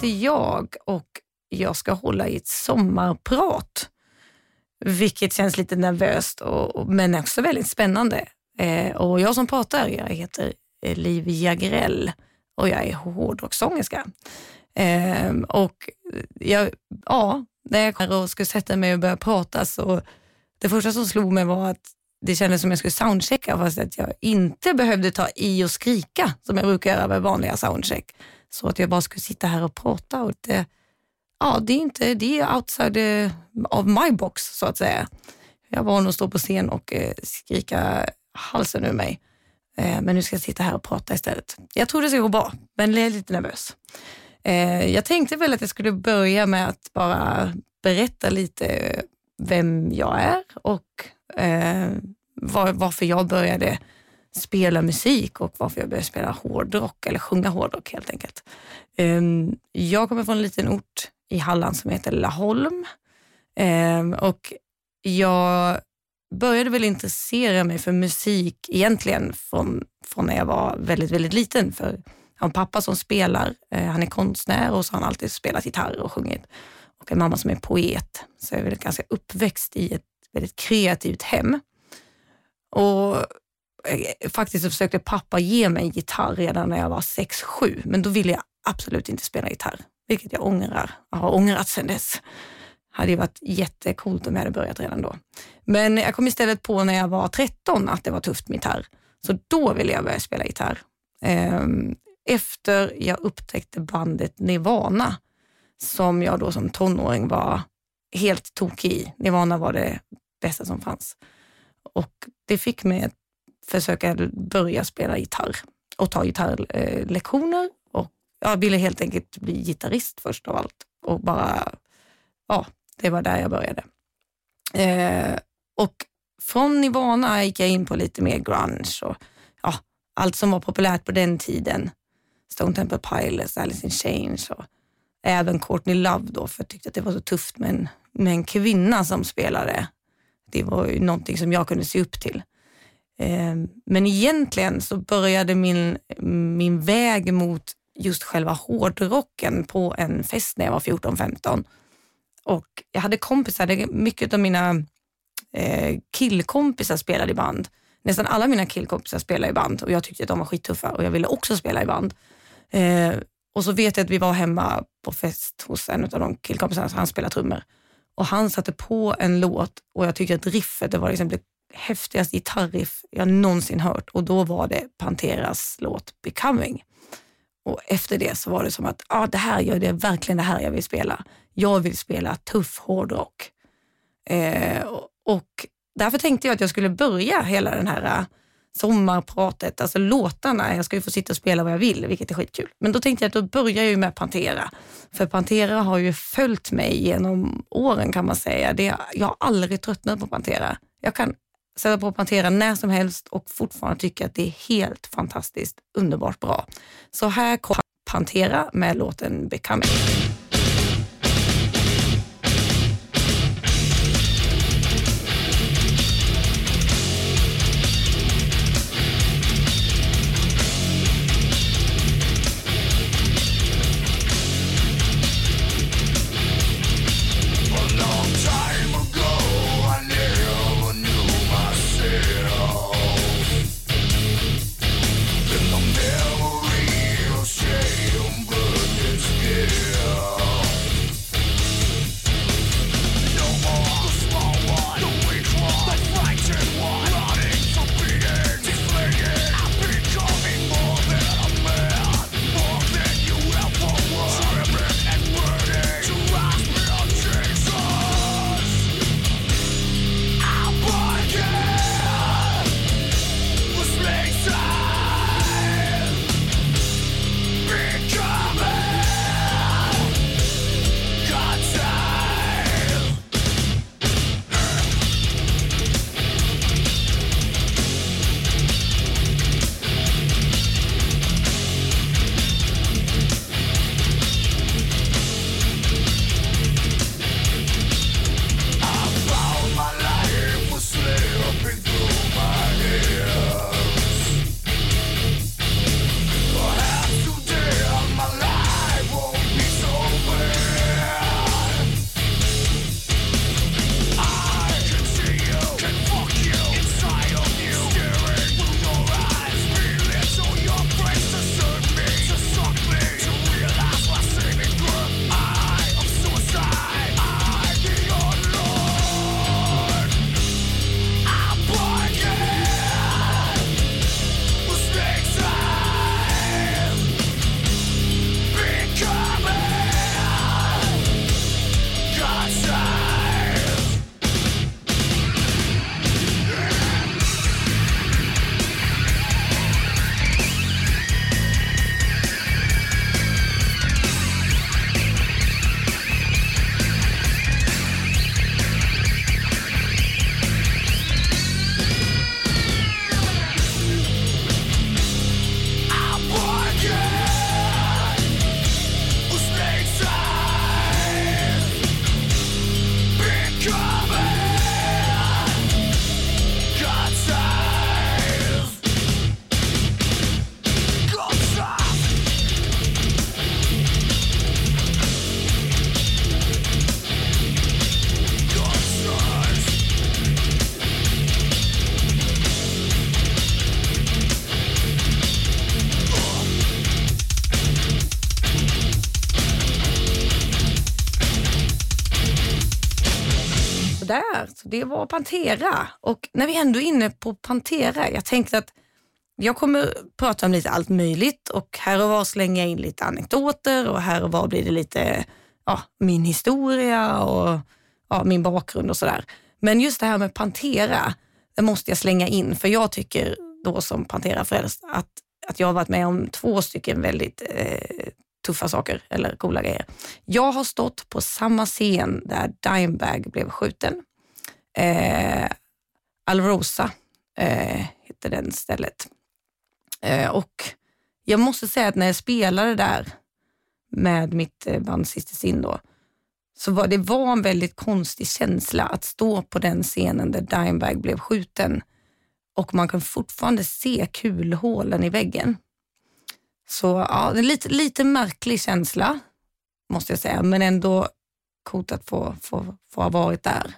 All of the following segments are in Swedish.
heter jag och jag ska hålla i ett sommarprat. Vilket känns lite nervöst och, men också väldigt spännande. Eh, och jag som pratar, jag heter eh, Liv Jagrell och jag är hårdrockssångerska. Eh, och jag, ja, när jag kom och skulle sätta mig och börja prata så det första som slog mig var att det kändes som jag skulle soundchecka fast att jag inte behövde ta i och skrika som jag brukar göra med vanliga soundcheck. Så att jag bara skulle sitta här och prata. Och det, ja, det är inte, det är outside eh, of my box så att säga. Jag var nog stå på scen och eh, skrika halsen ur mig. Eh, men nu ska jag sitta här och prata istället. Jag tror det ska gå bra, men jag är lite nervös. Jag tänkte väl att jag skulle börja med att bara berätta lite vem jag är och varför jag började spela musik och varför jag började spela hårdrock, eller sjunga hårdrock helt enkelt. Ehm, jag kommer från en liten ort i Halland som heter Laholm ehm, och jag började väl intressera mig för musik egentligen från, från när jag var väldigt, väldigt liten. För jag har en pappa som spelar, eh, han är konstnär och så har han alltid spelat gitarr och sjungit. Och en mamma som är poet. Så jag är väl ganska uppväxt i ett väldigt kreativt hem. Och Eh, faktiskt så försökte pappa ge mig en gitarr redan när jag var 6-7, men då ville jag absolut inte spela gitarr, vilket jag ångrar. Jag har ångrat sedan dess. hade ju varit jättekult om jag hade börjat redan då. Men jag kom istället på när jag var 13 att det var tufft med gitarr, så då ville jag börja spela gitarr. Ehm, efter jag upptäckte bandet Nirvana, som jag då som tonåring var helt tokig i. Nirvana var det bästa som fanns. Och det fick mig att försöka börja spela gitarr och ta gitarrlektioner. Och jag ville helt enkelt bli gitarrist först av allt. Och bara, ja, det var där jag började. Eh, och från Nirvana gick jag in på lite mer grunge och ja, allt som var populärt på den tiden. Stone Temple Pilots, Alice in Chains och även Courtney Love då, för jag tyckte att det var så tufft med en, med en kvinna som spelade det var ju någonting som jag kunde se upp till. Eh, men egentligen så började min, min väg mot just själva hårdrocken på en fest när jag var 14-15. Och jag hade kompisar, mycket av mina eh, killkompisar spelade i band. Nästan alla mina killkompisar spelade i band och jag tyckte att de var skittuffa och jag ville också spela i band. Eh, och så vet jag att vi var hemma på fest hos en av de killkompisarna, han spelade trummor. Och han satte på en låt och jag tyckte att riffet det var liksom det häftigaste gitarriff jag någonsin hört och då var det Panteras låt Becoming. Och efter det så var det som att ah, det här gör det verkligen det här jag vill spela. Jag vill spela tuff hårdrock. Eh, och därför tänkte jag att jag skulle börja hela den här äh, sommarpratet, alltså låtarna. Jag ska ju få sitta och spela vad jag vill, vilket är skitkul. Men då tänkte jag att då börjar jag med Pantera. För Pantera har ju följt mig genom åren kan man säga. Det, jag har aldrig tröttnat på Pantera. Jag kan sätta på Pantera när som helst och fortfarande tycka att det är helt fantastiskt underbart bra. Så här kommer Pantera med låten Becoming. Det var Pantera. Och när vi ändå är inne på Pantera, jag tänkte att jag kommer prata om lite allt möjligt och här och var slänga in lite anekdoter och här och var blir det lite ja, min historia och ja, min bakgrund och sådär. Men just det här med Pantera, det måste jag slänga in för jag tycker då som Pantera-frälst att, att jag har varit med om två stycken väldigt eh, tuffa saker eller coola grejer. Jag har stått på samma scen där Dimebag blev skjuten. Eh, Alrosa eh, hette den stället. Eh, och jag måste säga att när jag spelade där med mitt eh, band Sister Sin då, så var det var en väldigt konstig känsla att stå på den scenen där Dimebag blev skjuten och man kan fortfarande se kulhålen i väggen. Så ja, en lite, lite märklig känsla måste jag säga, men ändå coolt att få, få, få ha varit där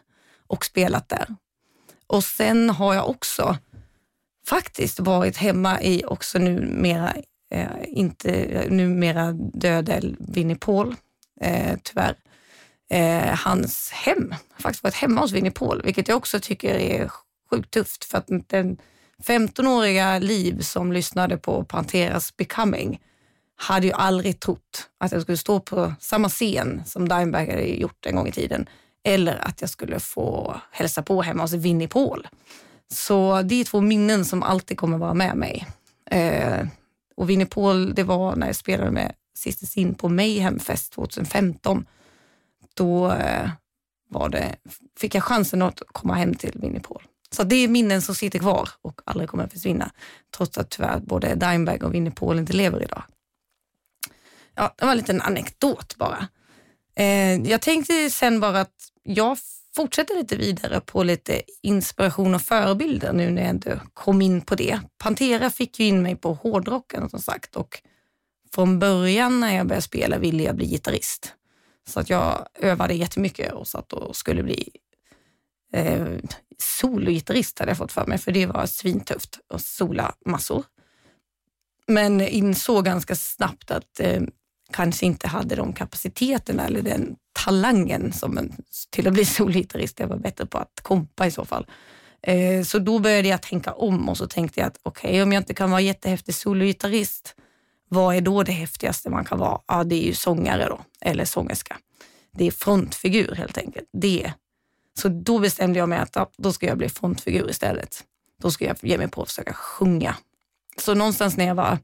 och spelat där. Och sen har jag också faktiskt varit hemma i också numera, eh, inte numera döde Winnie Paul, eh, tyvärr. Eh, hans hem, jag har faktiskt varit hemma hos Winnie Paul, vilket jag också tycker är sjukt tufft för att den 15-åriga Liv som lyssnade på Panteras Becoming hade ju aldrig trott att jag skulle stå på samma scen som Dimebag hade gjort en gång i tiden eller att jag skulle få hälsa på hemma hos Winnie Paul. Så det är två minnen som alltid kommer vara med mig. Eh, och Winnie Paul, det var när jag spelade med Sister Sin på Mayhemfest 2015. Då eh, var det, fick jag chansen att komma hem till Winnie Paul. Så det är minnen som sitter kvar och aldrig kommer att försvinna. Trots att tyvärr både Dimebag och Winnie Paul inte lever idag. Ja, det var en liten anekdot bara. Eh, jag tänkte sen bara att jag fortsätter lite vidare på lite inspiration och förebilder nu när jag ändå kom in på det. Pantera fick ju in mig på hårdrocken som sagt och från början när jag började spela ville jag bli gitarrist. Så att jag övade jättemycket och satt och skulle bli eh, sologitarrist hade jag fått för mig, för det var svintufft att sola massor. Men insåg ganska snabbt att eh, kanske inte hade de kapaciteterna eller den talangen som en, till att bli solgitarrist. Jag var bättre på att kompa i så fall. Eh, så då började jag tänka om och så tänkte jag att okej, okay, om jag inte kan vara jättehäftig sologitarrist, vad är då det häftigaste man kan vara? Ja, det är ju sångare då, eller sångerska. Det är frontfigur helt enkelt. Det. Så då bestämde jag mig att ja, då ska jag bli frontfigur istället. Då ska jag ge mig på att försöka sjunga. Så någonstans när jag var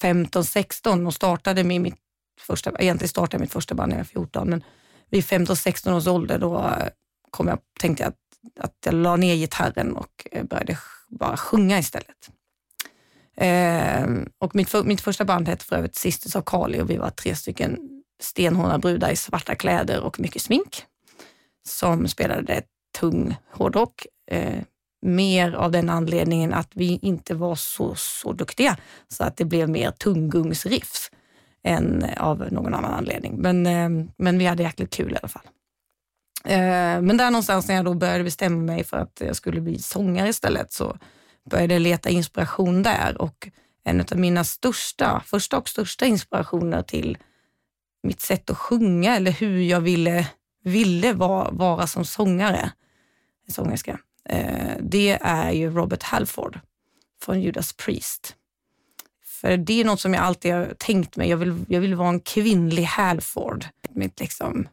15, 16 och startade med mitt första, egentligen startade jag mitt första band när jag var 14, men vid 15, 16 års ålder då kom jag, tänkte jag att, att jag la ner gitarren och eh, började bara sjunga istället. Eh, och mitt, för, mitt första band hette för övrigt Sisters of Kali och vi var tre stycken stenhårda brudar i svarta kläder och mycket smink som spelade tung hårdrock. Eh, mer av den anledningen att vi inte var så, så duktiga så att det blev mer tunggungsriffs än av någon annan anledning. Men, eh, men vi hade jäkligt kul i alla fall. Eh, men där någonstans när jag då började bestämma mig för att jag skulle bli sångare istället så började jag leta inspiration där och en av mina största, första och största inspirationer till mitt sätt att sjunga eller hur jag ville, ville vara, vara som sångare, sångerska, eh, det är ju Robert Halford från Judas Priest. För det är något som jag alltid har tänkt mig. Jag vill, jag vill vara en kvinnlig Halford. Mitt, liksom,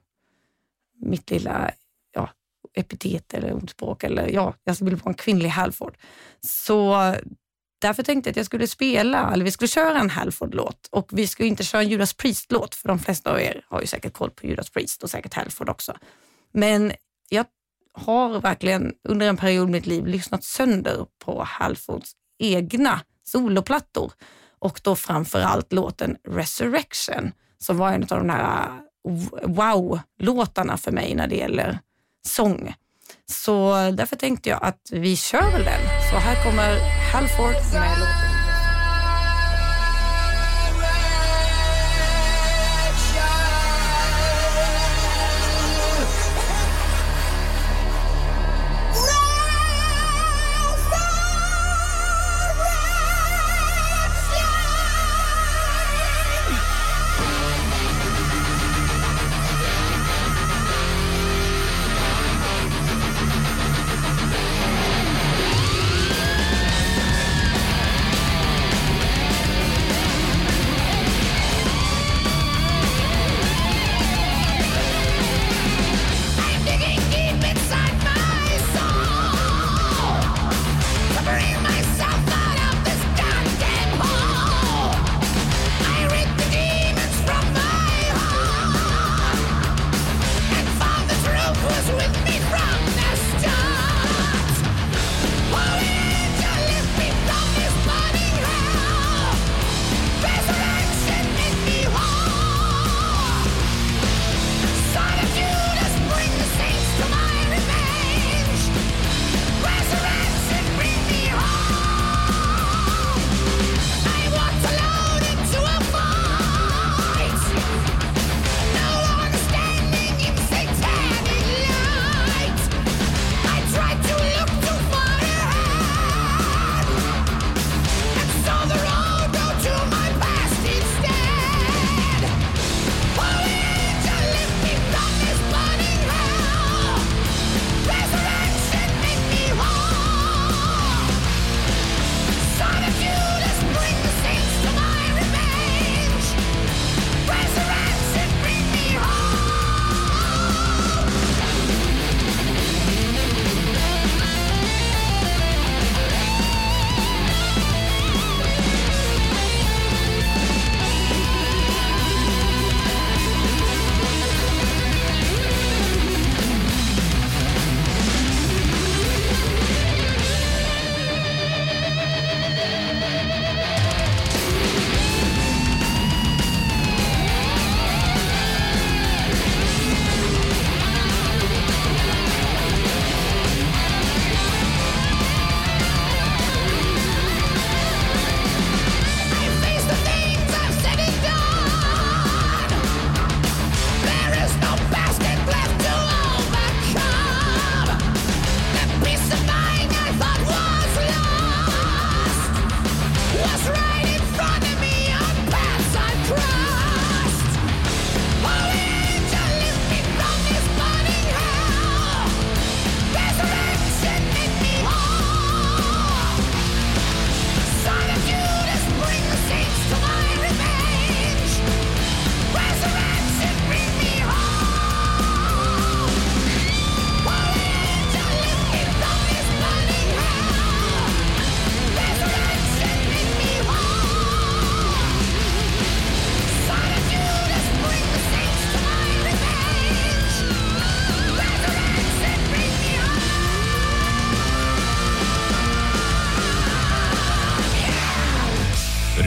mitt lilla ja, epitet eller ordspråk. Eller, ja, jag vill vara en kvinnlig Halford. Så därför tänkte jag att jag skulle spela, eller vi skulle köra en Halford-låt och vi skulle inte köra en Judas Priest-låt, för de flesta av er har ju säkert koll på Judas Priest och säkert Halford också. Men jag har verkligen under en period i mitt liv lyssnat sönder på Halfords egna soloplattor och då framför allt låten Resurrection som var en av de där uh, wow-låtarna för mig när det gäller sång. Så därför tänkte jag att vi kör väl den. Så här kommer Halford med låten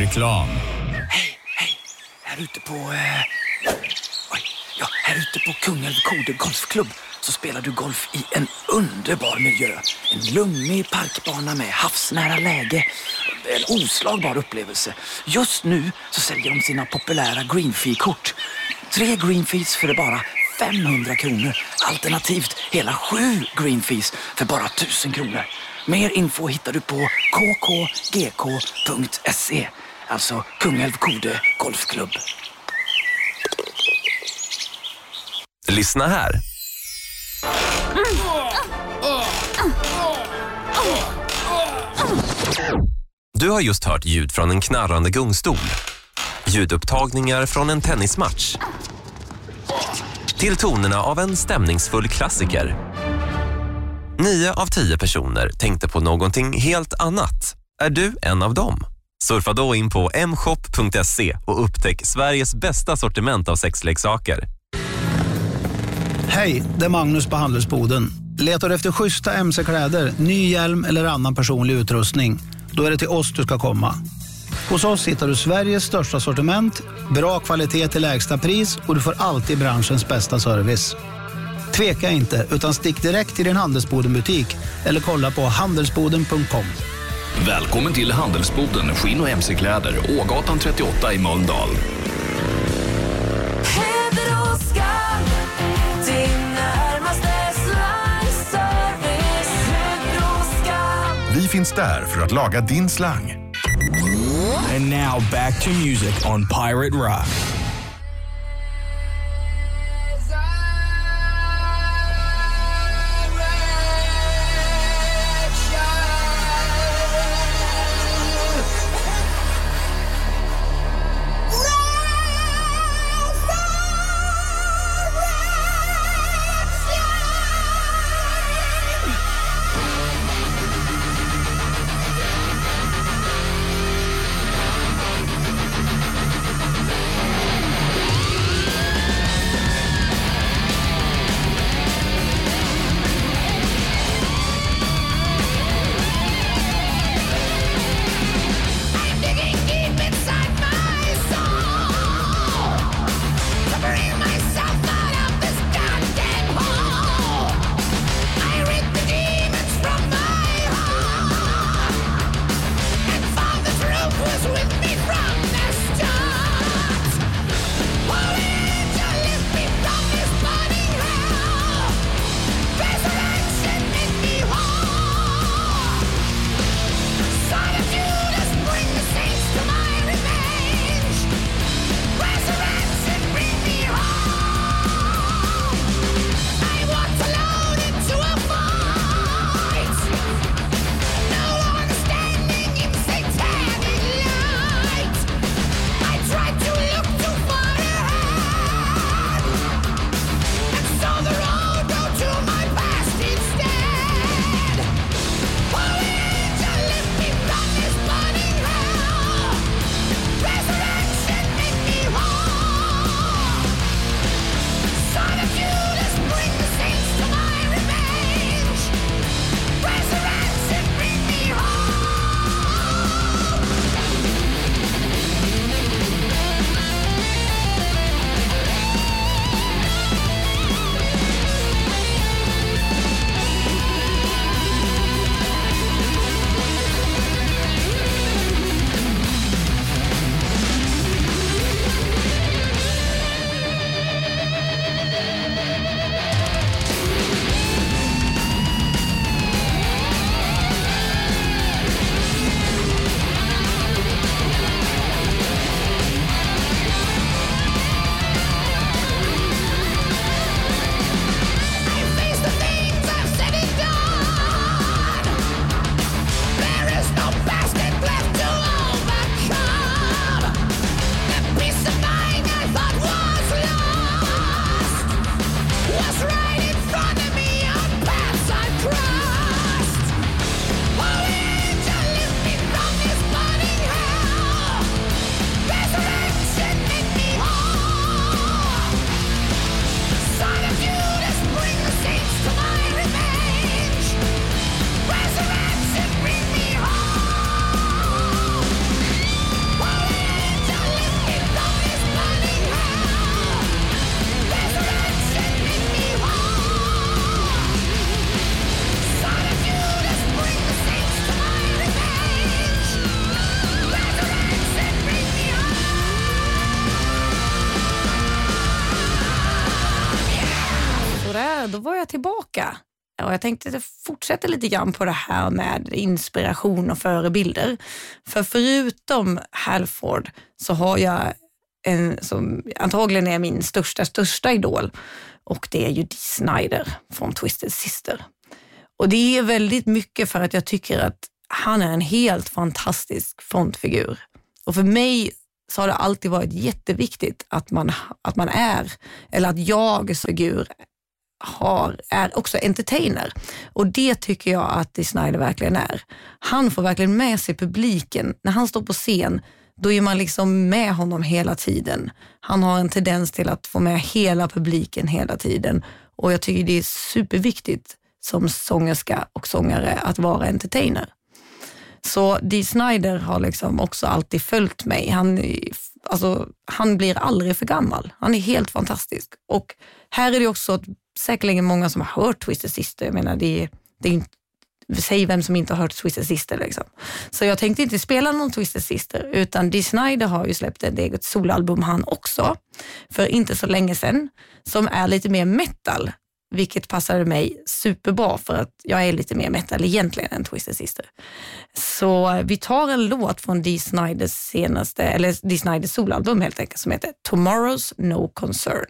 Reklam. Hej, hej! Här ute på... Eh... Oj, ja, här ute på Kungälv Kode Golfklubb så spelar du golf i en underbar miljö. En lugnig parkbana med havsnära läge. En oslagbar upplevelse. Just nu så säljer de sina populära Greenfee-kort. Tre Greenfees för bara 500 kronor. Alternativt hela sju Greenfees för bara 1000 kronor. Mer info hittar du på kkgk.se. Alltså Kungälv Kode Golfklubb. Lyssna här. Du har just hört ljud från en knarrande gungstol. Ljudupptagningar från en tennismatch. Till tonerna av en stämningsfull klassiker. Nio av tio personer tänkte på någonting helt annat. Är du en av dem? Surfa då in på mshop.se och upptäck Sveriges bästa sortiment av sexleksaker. Hej, det är Magnus på Handelsboden. Letar du efter schyssta mc-kläder, ny hjälm eller annan personlig utrustning? Då är det till oss du ska komma. Hos oss hittar du Sveriges största sortiment, bra kvalitet till lägsta pris och du får alltid branschens bästa service. Tveka inte, utan stick direkt till din Handelsbodenbutik eller kolla på handelsboden.com. Välkommen till Handelsboden Skinn och mc-kläder, Ågatan 38 i Mölndal. Vi finns där för att laga din slang. And now back to music on Pirate Rock. Jag tänkte fortsätta lite grann på det här med inspiration och förebilder. För förutom Halford så har jag en som antagligen är min största, största idol och det är ju Dee Snider från Twisted Sister. Och det är väldigt mycket för att jag tycker att han är en helt fantastisk frontfigur. Och för mig så har det alltid varit jätteviktigt att man, att man är, eller att jag som figur har, är också entertainer. Och det tycker jag att Dee Snider verkligen är. Han får verkligen med sig publiken. När han står på scen, då är man liksom med honom hela tiden. Han har en tendens till att få med hela publiken hela tiden. Och jag tycker det är superviktigt som sångerska och sångare att vara entertainer. Så Dee Snider har liksom också alltid följt mig. Han, alltså, han blir aldrig för gammal. Han är helt fantastisk. Och här är det också ett säkerligen många som har hört Twisted Sister. Jag menar, det, det är inte Säg vem som inte har hört Twisted Sister. Liksom. Så jag tänkte inte spela någon Twisted Sister, utan Dee Snider har ju släppt ett eget solalbum han också, för inte så länge sedan, som är lite mer metal vilket passade mig superbra för att jag är lite mer metal egentligen än Twisted Sister. Så vi tar en låt från Dee Sniders senaste, eller Dee Sniders solalbum helt enkelt, som heter Tomorrow's No Concern.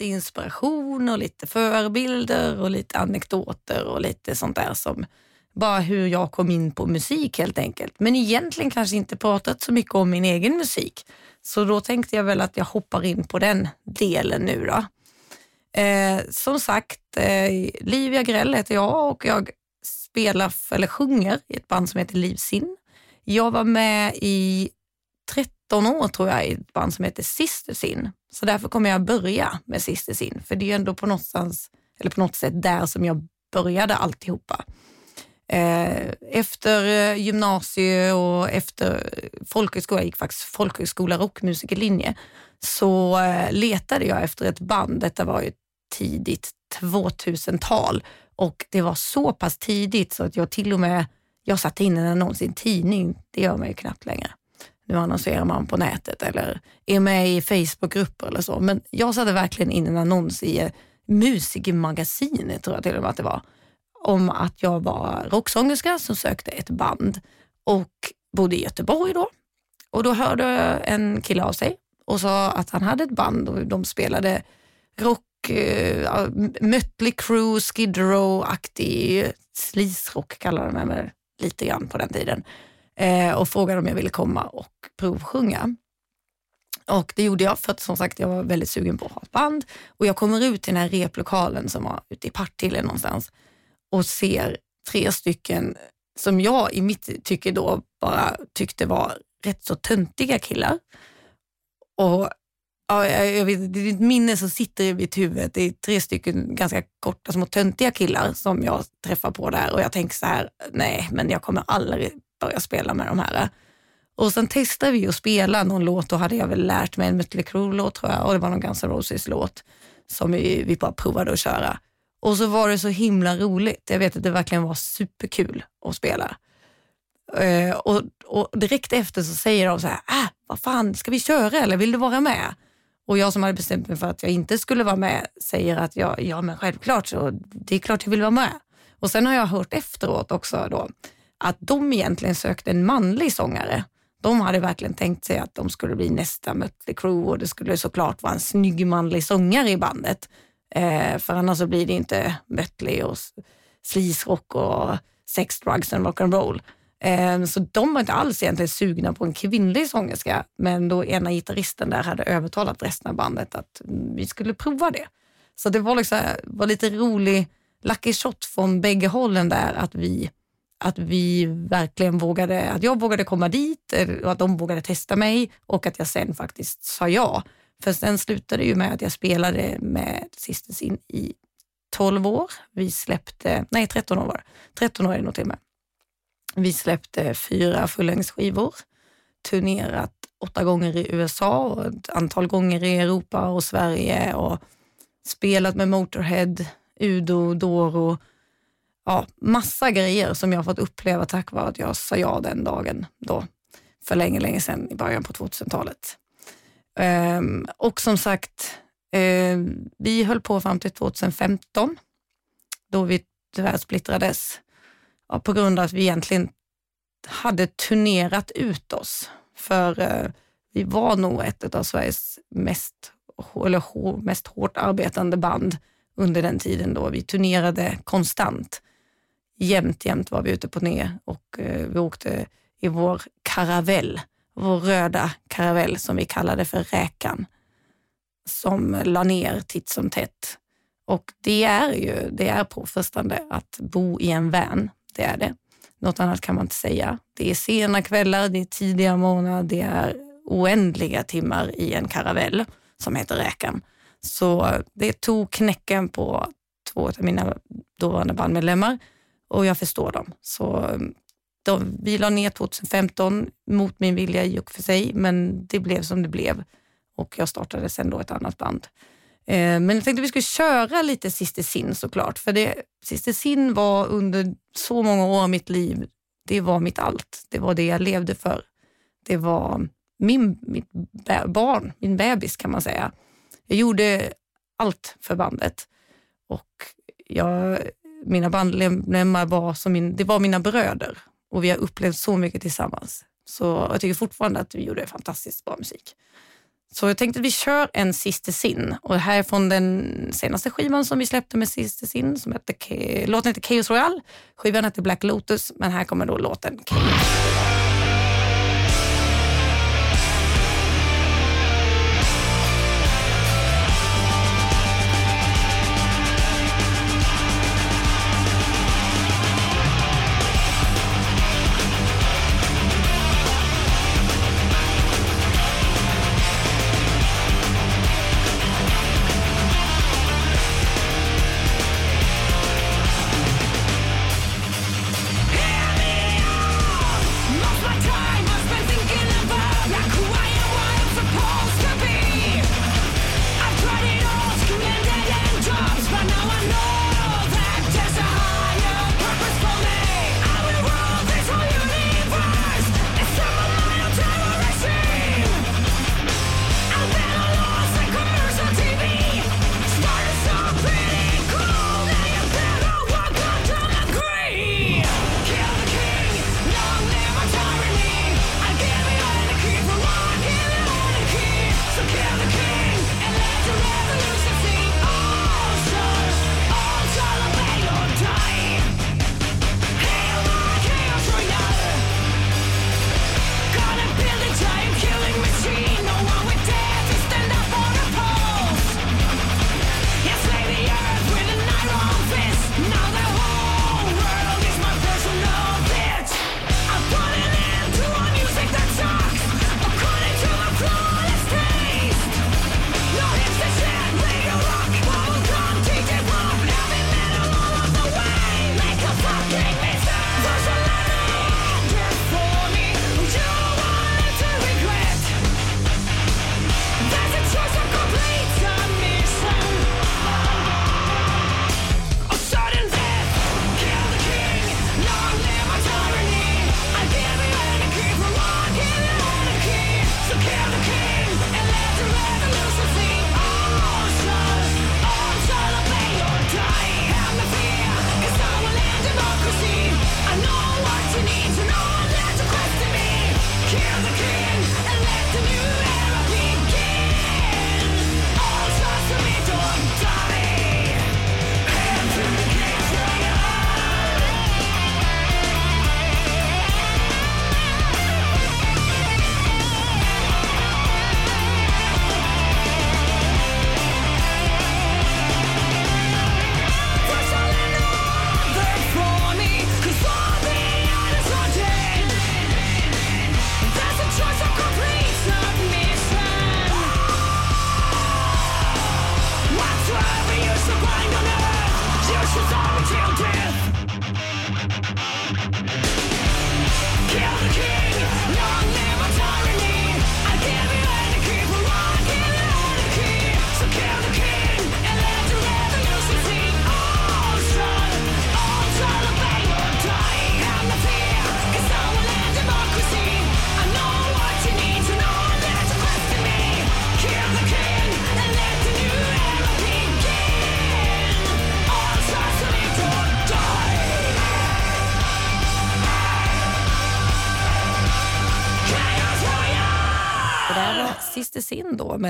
Lite inspiration och lite förebilder och lite anekdoter och lite sånt där som bara hur jag kom in på musik helt enkelt. Men egentligen kanske inte pratat så mycket om min egen musik. Så då tänkte jag väl att jag hoppar in på den delen nu då. Eh, som sagt, eh, Livia Grell heter jag och jag spelar eller sjunger i ett band som heter Livsin. Jag var med i 13 år tror jag i ett band som heter Sister Sin. Så därför kommer jag börja med Sister Sin, för det är ändå på någonstans, eller på något sätt där som jag började alltihopa. Eh, efter eh, gymnasie och efter eh, folkhögskola, jag gick faktiskt folkhögskola rockmusikerlinje, så eh, letade jag efter ett band. Detta var ju tidigt 2000-tal och det var så pass tidigt så att jag till och med, jag satte in en annons i en tidning. Det gör man ju knappt längre. Nu annonserar man på nätet eller är med i Facebookgrupper eller så. Men jag satte verkligen in en annons i eh, Musikmagasinet, tror jag till och med att det var, om att jag var rocksångerska som sökte ett band och bodde i Göteborg då. Och då hörde en kille av sig och sa att han hade ett band och de spelade rock uh, Mötley Crüe, Skid Row-aktig eh, sleaze-rock kallade de mig lite grann på den tiden. Eh, och frågade om jag ville komma och provsjunga. Och det gjorde jag för att som sagt jag var väldigt sugen på att ha ett band. Och jag kommer ut till den här replokalen som var ute i Partille någonstans och ser tre stycken som jag i mitt tycke då bara tyckte var rätt så töntiga killar. Och ja, jag vet, det är ett minne som sitter i mitt huvud. Det är tre stycken ganska korta, små töntiga killar som jag träffar på där och jag tänker så här, nej, men jag kommer aldrig börja spela med de här. Och sen testade vi att spela någon låt, då hade jag väl lärt mig en Mötley Crüe-låt tror jag och det var någon Guns N' Roses-låt som vi, vi bara provade att köra. Och så var det så himla roligt. Jag vet att det verkligen var superkul att spela. Eh, och, och, direkt efter så säger de så här, äh, vad fan, ska vi köra eller vill du vara med? Och jag som hade bestämt mig för att jag inte skulle vara med säger att jag, ja men självklart så det är klart jag vill vara med. Och sen har jag hört efteråt också då att de egentligen sökte en manlig sångare. De hade verkligen tänkt sig att de skulle bli nästa Mötley Crüe och det skulle såklart vara en snygg manlig sångare i bandet. Eh, för annars så blir det inte Mötley och sleazerock och sex, drugs and rock'n'roll. Eh, så de var inte alls egentligen sugna på en kvinnlig sångerska, men då ena gitarristen där hade övertalat resten av bandet att mm, vi skulle prova det. Så det var, liksom, var lite rolig lucky shot från bägge hållen där att vi, att vi verkligen vågade, att jag vågade komma dit eh, och att de vågade testa mig och att jag sen faktiskt sa ja. För sen slutade det ju med att jag spelade med Sisters in i 12 år. Vi släppte, nej 13 år var det. 13 år är det nog till och med. Vi släppte fyra fullängdsskivor, turnerat åtta gånger i USA och ett antal gånger i Europa och Sverige och spelat med Motorhead, Udo, Doro. Ja, massa grejer som jag fått uppleva tack vare att jag sa ja den dagen då för länge, länge sedan i början på 2000-talet. Um, ehm, och som sagt, um, vi höll på fram till 2015 då vi tyvärr splittrades ja, på grund av att vi egentligen hade turnerat ut oss. För eh, vi var nog ett av Sveriges mest, eller, mest hårt arbetande band under den tiden då. Vi turnerade konstant. Jämt, jämt var vi ute på turné och eh, vi åkte i vår karavell, vår röda karavell som vi kallade för Räkan, som la ner titt som tätt. Och det är ju det är påfrestande att bo i en van det är det. Något annat kan man inte säga. Det är sena kvällar, det är tidiga morgnar, det är oändliga timmar i en karavell som heter Räkan. Så eh, det tog knäcken på två av mina dåvarande bandmedlemmar och jag förstår dem. Så mm, de, vi la ner 2015 mot min vilja i och för sig, men det blev som det blev och jag startade sen då ett annat band. Eh, men jag tänkte att vi skulle köra lite Sister Sin såklart, för det, Sister Sin var under så många år av mitt liv, det var mitt allt. Det var det jag levde för. Det var min, mitt barn, min bebis kan man säga. Jag gjorde allt för bandet och jag, mina bandmedlemmar var, som min, det var mina bröder och vi har upplevt så mycket tillsammans. Så jag tycker fortfarande att vi gjorde fantastiskt bra musik. Så jag tänkte att vi kör en Sister Sin och det här är från den senaste skivan som vi släppte med Sister Sin som heter, låten heter Chaos Royale. Skivan heter Black Lotus men här kommer då låten Chaos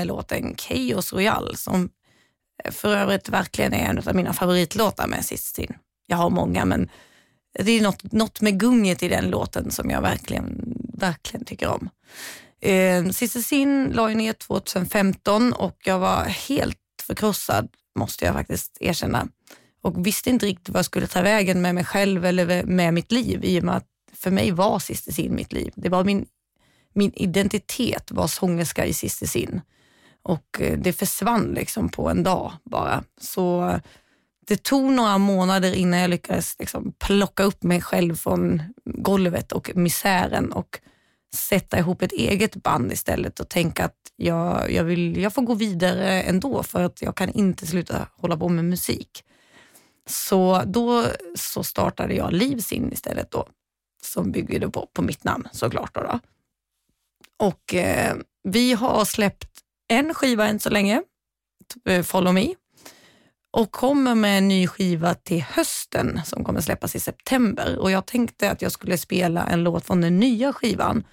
med låten Chaos Royal som för övrigt verkligen är en av mina favoritlåtar med Sister Jag har många men det är något, något med gunget i den låten som jag verkligen, verkligen tycker om. Eh, Sister Sin la jag ner 2015 och jag var helt förkrossad måste jag faktiskt erkänna och visste inte riktigt vad jag skulle ta vägen med mig själv eller med mitt liv i och med att för mig var Sister Sin mitt liv. Det var min, min identitet var sångerska i Sister Sin och eh, det försvann liksom på en dag bara. Så eh, det tog några månader innan jag lyckades liksom plocka upp mig själv från golvet och misären och sätta ihop ett eget band istället och tänka att jag, jag, vill, jag får gå vidare ändå för att jag kan inte sluta hålla på med musik. Så då så startade jag Livsin istället då, som bygger på, på mitt namn såklart. Då, då. Och eh, vi har släppt en skiva än så länge, eh, Follow Me, och kommer med en ny skiva till hösten som kommer släppas i september. Och Jag tänkte att jag skulle spela en låt från den nya skivan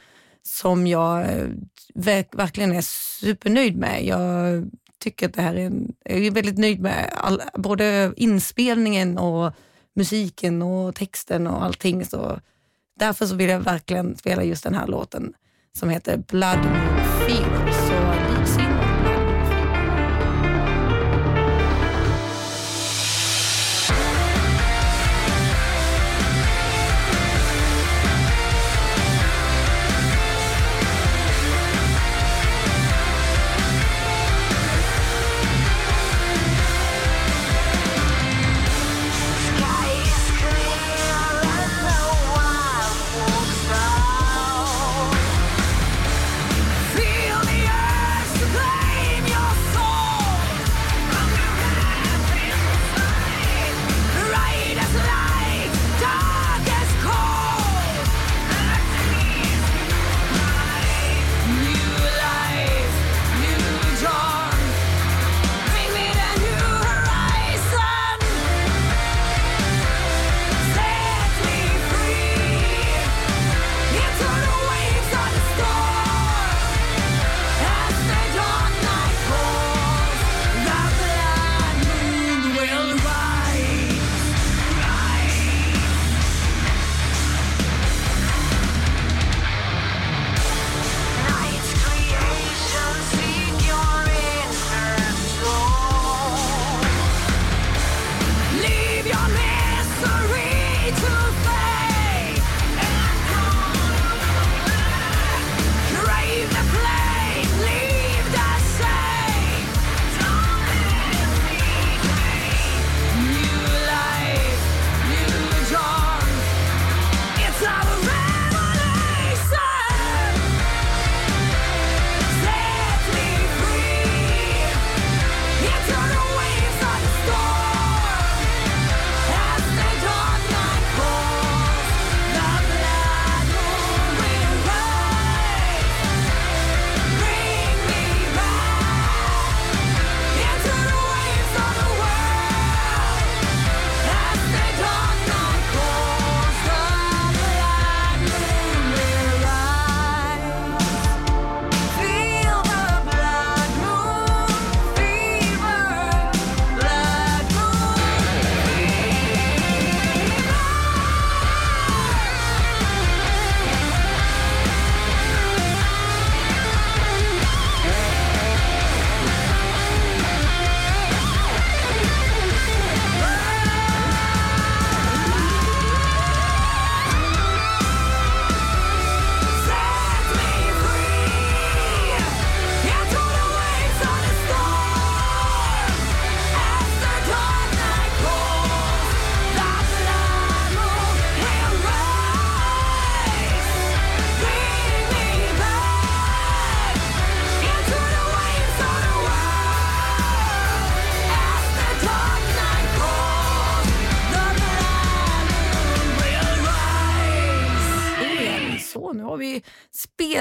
som jag eh, verk verkligen är supernöjd med. Jag tycker att det här är en, jag är väldigt nöjd med all, både inspelningen och musiken och texten och allting. Så därför så vill jag verkligen spela just den här låten som heter Blood Moon Fever.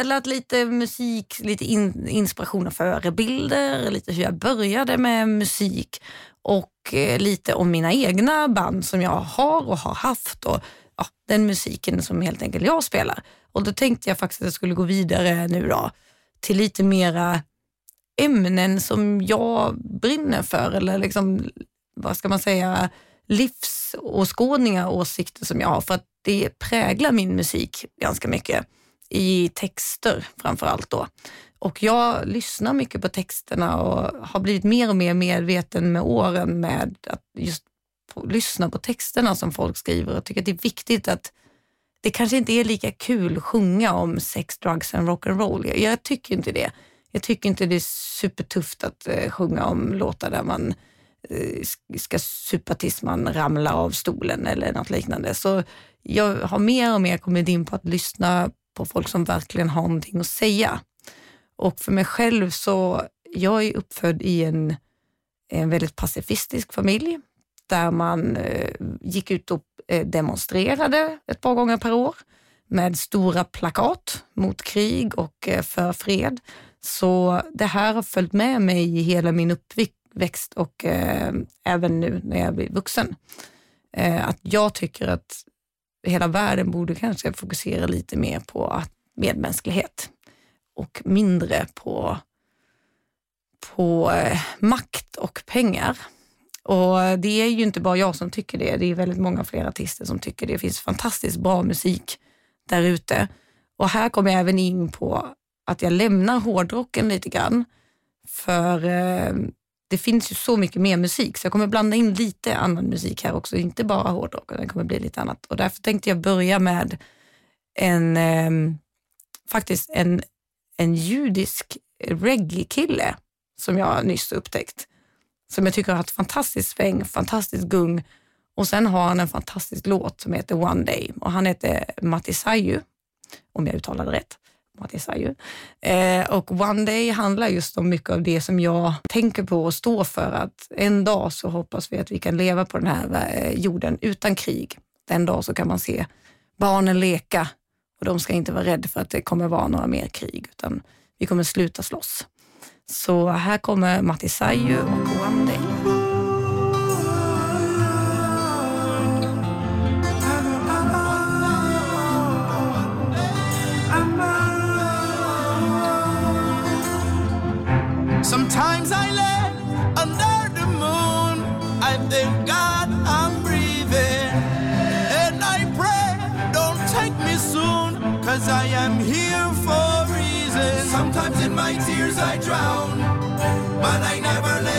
Spelat lite musik, lite in, inspiration och förebilder, lite hur jag började med musik och eh, lite om mina egna band som jag har och har haft och ja, den musiken som helt enkelt jag spelar. Och Då tänkte jag faktiskt att jag skulle gå vidare nu då till lite mera ämnen som jag brinner för eller liksom, vad ska man säga, livsåskådningar och åsikter som jag har för att det präglar min musik ganska mycket i texter framför allt då. Och jag lyssnar mycket på texterna och har blivit mer och mer medveten med åren med att just lyssna på texterna som folk skriver och tycker att det är viktigt att det kanske inte är lika kul att sjunga om sex, drugs and rock'n'roll. Jag, jag tycker inte det. Jag tycker inte det är supertufft att eh, sjunga om låtar där man eh, ska supa tills man ramlar av stolen eller något liknande. Så jag har mer och mer kommit in på att lyssna på folk som verkligen har någonting att säga. Och för mig själv så, jag är uppfödd i en, en väldigt pacifistisk familj där man eh, gick ut och eh, demonstrerade ett par gånger per år med stora plakat mot krig och eh, för fred. Så det här har följt med mig i hela min uppväxt och eh, även nu när jag blir vuxen. Eh, att jag tycker att hela världen borde kanske fokusera lite mer på medmänsklighet och mindre på, på eh, makt och pengar. Och Det är ju inte bara jag som tycker det, det är väldigt många fler artister som tycker det. Det finns fantastiskt bra musik där ute. Och här kommer jag även in på att jag lämnar hårdrocken lite grann. För eh, det finns ju så mycket mer musik så jag kommer blanda in lite annan musik här också, inte bara hårdrock, det kommer bli lite annat. Och därför tänkte jag börja med en, eh, faktiskt en, en judisk reggae-kille som jag nyss upptäckt. Som jag tycker har ett fantastiskt sväng, fantastiskt gung och sen har han en fantastisk låt som heter One Day och han heter Matti Saju, om jag uttalade rätt. Matti Eh, och One Day handlar just om mycket av det som jag tänker på och står för. Att en dag så hoppas vi att vi kan leva på den här eh, jorden utan krig. Den dag så kan man se barnen leka och de ska inte vara rädda för att det kommer vara några mer krig utan vi kommer sluta slåss. Så här kommer Matti Saju och One Day. Cause I am here for a reason. Sometimes in my tears I drown, but I never let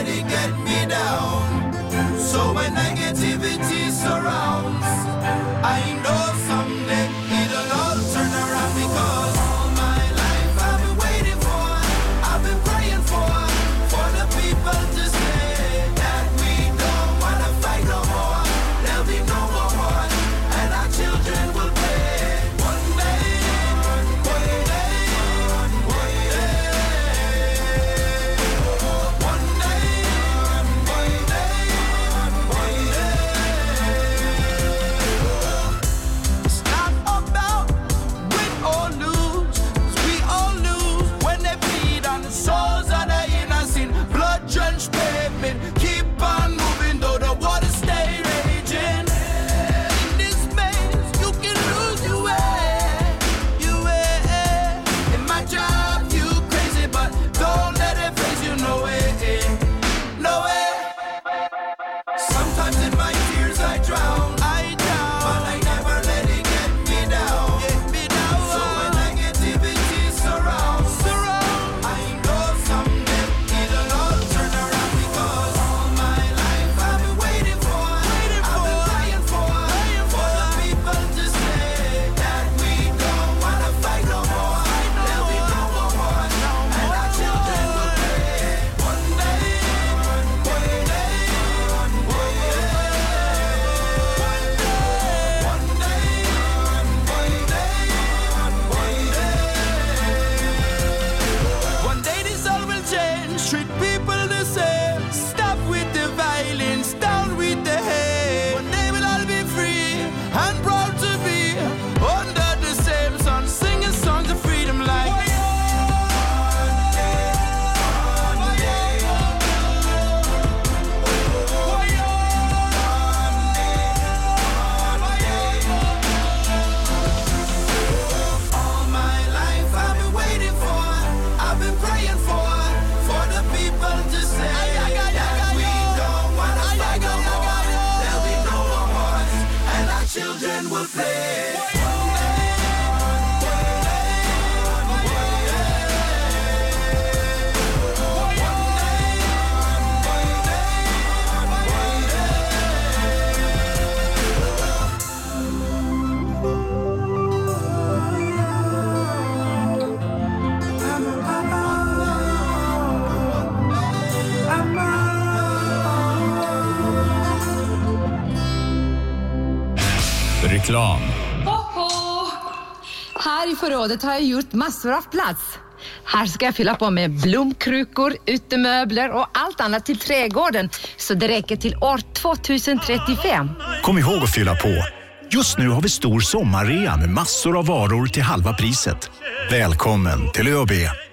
Förrådet har jag gjort massor av plats. Här ska jag fylla på med blomkrukor, utemöbler och allt annat till trädgården så det räcker till år 2035. Kom ihåg att fylla på. Just nu har vi stor sommarrea med massor av varor till halva priset. Välkommen till ÖoB.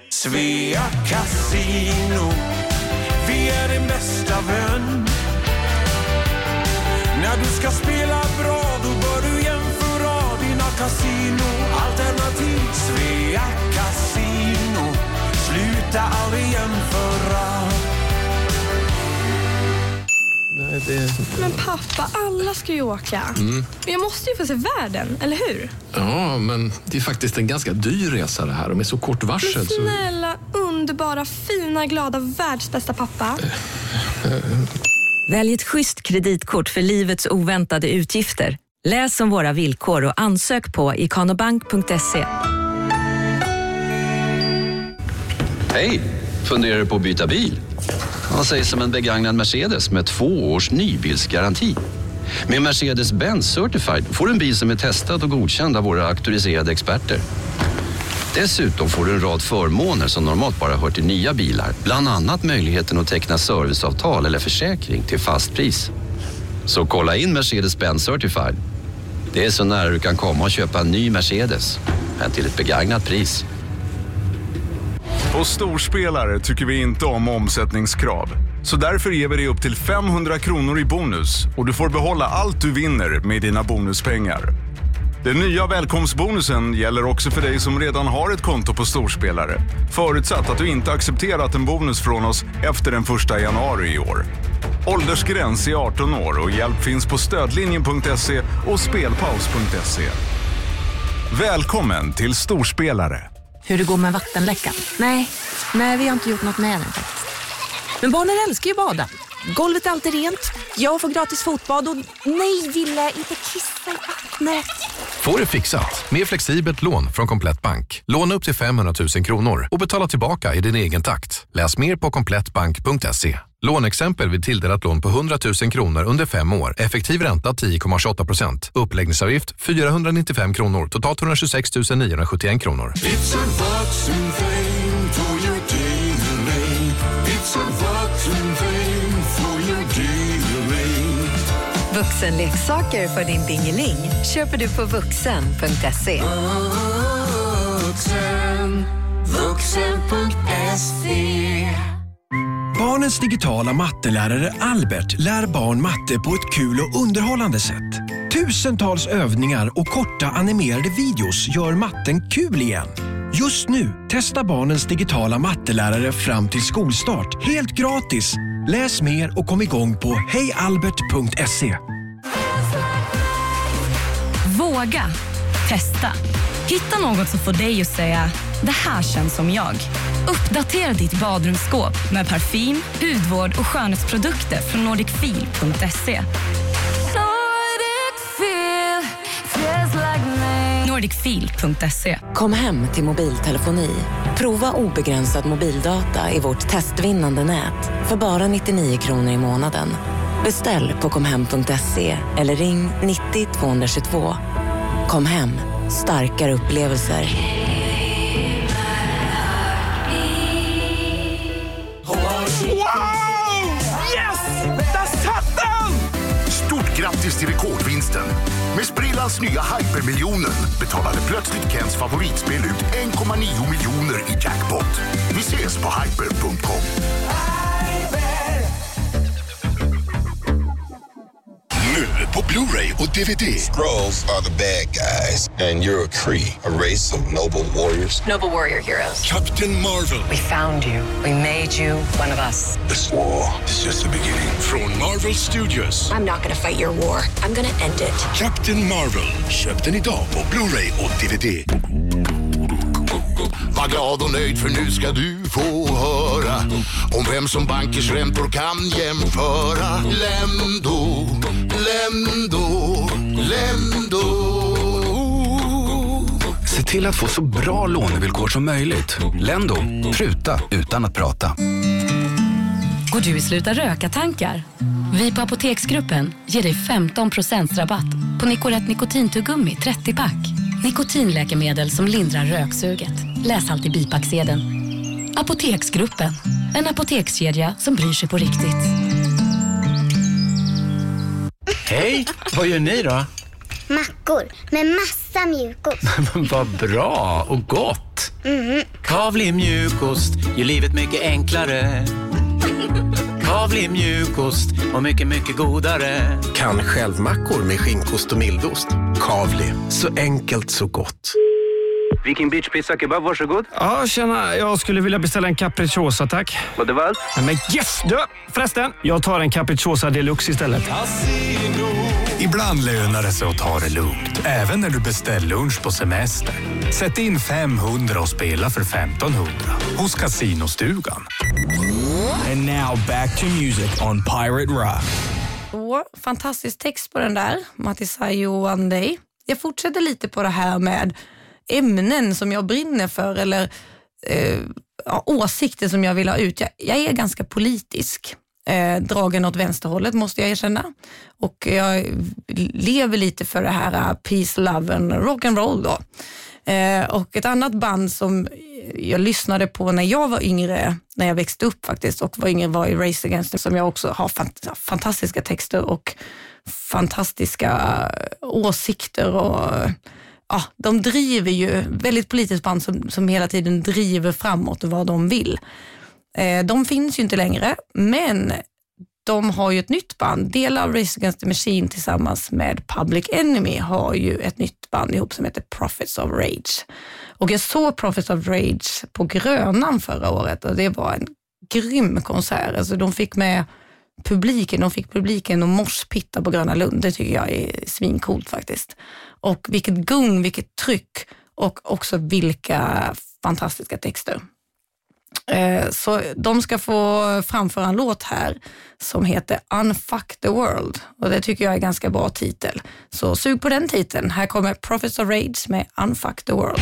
Svea Casino, vi är din bästa vän. När du ska spela bra, då bör du jämföra dina kasinoalternativ. Svea Casino, sluta aldrig jämföra. Nej, det... Men pappa, alla ska ju åka. Mm. Men jag måste ju få se världen, eller hur? Ja, men det är faktiskt en ganska dyr resa det här och med så kort varsel Men så... snälla, underbara, fina, glada, världsbästa pappa. Välj ett schysst kreditkort för livets oväntade utgifter. Läs om våra villkor och ansök på ikanobank.se. Hej! Funderar du på att byta bil? Vad sägs om en begagnad Mercedes med två års nybilsgaranti? Med Mercedes-Benz Certified får du en bil som är testad och godkänd av våra auktoriserade experter. Dessutom får du en rad förmåner som normalt bara hör till nya bilar. Bland annat möjligheten att teckna serviceavtal eller försäkring till fast pris. Så kolla in Mercedes-Benz Certified. Det är så nära du kan komma och köpa en ny Mercedes, men till ett begagnat pris. Och storspelare tycker vi inte om omsättningskrav. Så därför ger vi dig upp till 500 kronor i bonus och du får behålla allt du vinner med dina bonuspengar. Den nya välkomstbonusen gäller också för dig som redan har ett konto på storspelare. Förutsatt att du inte accepterat en bonus från oss efter den 1 januari i år. Åldersgräns är 18 år och hjälp finns på stödlinjen.se och spelpaus.se. Välkommen till storspelare. Hur det går med vattenläckan? Nej, nej vi har inte gjort något med den faktiskt. Men barnen älskar ju bada. Golvet är alltid rent, jag får gratis fotbad och nej Ville, inte kissa i vattnet. Får det fixat med flexibelt lån från Komplett Bank. Låna upp till 500 000 kronor och betala tillbaka i din egen takt. Läs mer på komplettbank.se. Lånexempel vid tilldelat lån på 100 000 kronor under fem år. Effektiv ränta 10,28 procent. Uppläggningsavgift 495 kronor. Totalt 126 971 kronor. Vuxenleksaker för din dingeling köper du på vuxen.se. Vuxen, vuxen.se. Barnens digitala mattelärare Albert lär barn matte på ett kul och underhållande sätt. Tusentals övningar och korta animerade videos gör matten kul igen. Just nu, testar barnens digitala mattelärare fram till skolstart helt gratis. Läs mer och kom igång på hejalbert.se. Våga. Testa. Hitta något som får dig att säga det här känns som jag. Uppdatera ditt badrumsskåp med parfym, hudvård och skönhetsprodukter från nordicfeel.se. Nordicfeel.se Kom hem till mobiltelefoni. Prova obegränsad mobildata i vårt testvinnande nät för bara 99 kronor i månaden. Beställ på komhem.se eller ring 90 222. Kom hem, starkare upplevelser. Wow! Yes! Där satt den! Stort grattis till rekordvinsten! Med Sprillans nya Hypermiljonen betalade plötsligt Kents favoritspel ut 1,9 miljoner i jackpot. Vi ses på hyper.com. Blu-ray or DVD. Skrulls are the bad guys, and you're a Kree, a race of noble warriors. Noble warrior heroes. Captain Marvel. We found you. We made you one of us. This war is just the beginning. Från Marvel Studios. I'm not gonna fight your war. I'm gonna end it. Captain Marvel. Köp den idag på Blu-ray och DVD. Var glad och nöjd för nu ska du få höra om vem som bankers räntor kan jämföra. Lendo, Lendo, Lendo. Se till att få så bra lånevillkor som möjligt. Lendo, pruta utan att prata. Går du i sluta röka-tankar? Vi på Apoteksgruppen ger dig 15 rabatt på Nicorette nikotintuggummi 30-pack. Nikotinläkemedel som lindrar röksuget. Läs alltid bipacksedeln. Apoteksgruppen. En apotekskedja som bryr sig på riktigt. Hej, vad gör ni då? Mackor med massa mjukost. vad bra och gott. Mm. Kavli mjukost gör livet mycket enklare. Kavli mjukost och mycket, mycket godare. Kan självmackor med skinkost och mildost. Kavli, så enkelt så gott. Viking Beach Pizza Kebab, varsågod. Ja, tjena. Jag skulle vilja beställa en capriciosa, tack. Var det var allt? Men yes! Du, förresten. Jag tar en capriciosa deluxe istället. Ibland lönar det sig att ta det lugnt, även när du beställer lunch på semester. Sätt in 500 och spela för 1500 hos Casinostugan. And now back to music on Pirate Rock. Så, fantastisk text på den där, Matisayo One Day. Jag fortsätter lite på det här med ämnen som jag brinner för eller eh, åsikter som jag vill ha ut. Jag, jag är ganska politisk, eh, dragen åt vänsterhållet måste jag erkänna. Och jag lever lite för det här eh, peace, love and rock and roll då. Eh, och ett annat band som jag lyssnade på när jag var yngre, när jag växte upp faktiskt och var yngre var i Race Against som jag också har fant fantastiska texter och fantastiska eh, åsikter och ja, de driver ju, väldigt politiskt band som, som hela tiden driver framåt vad de vill. Eh, de finns ju inte längre, men de har ju ett nytt band. Delar av Race Against the Machine tillsammans med Public Enemy har ju ett nytt band ihop som heter Profits of Rage. Och jag såg Profits of Rage på Grönan förra året och det var en grym konsert. Alltså de fick med publiken, de fick publiken att morspitta på Gröna Lund. Det tycker jag är svincoolt faktiskt. Och vilket gung, vilket tryck och också vilka fantastiska texter. Eh, så de ska få framföra en låt här som heter Unfuck the World och det tycker jag är en ganska bra titel. Så sug på den titeln. Här kommer Prophets of Rage med Unfuck the World.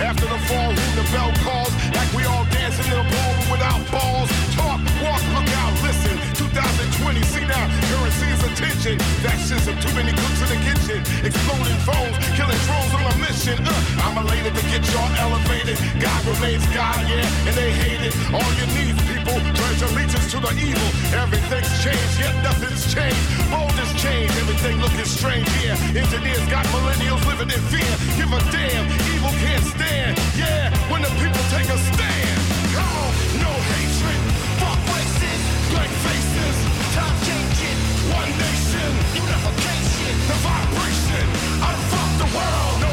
After the fall, the bell calls, like we all attention. That shit's of too many cooks in the kitchen. Exploding phones, killing drones on a mission. Uh, I'm elated to get y'all elevated. God remains God, yeah, and they hate it. All you need, people, pledge allegiance to the evil. Everything's changed, yet nothing's changed. Bold has changed, everything looking strange here. Engineers got millennials living in fear. Give a damn, evil can't stand. Yeah, when the people take a stand. Come on, no hatred, the vibration. I Unfuck the world.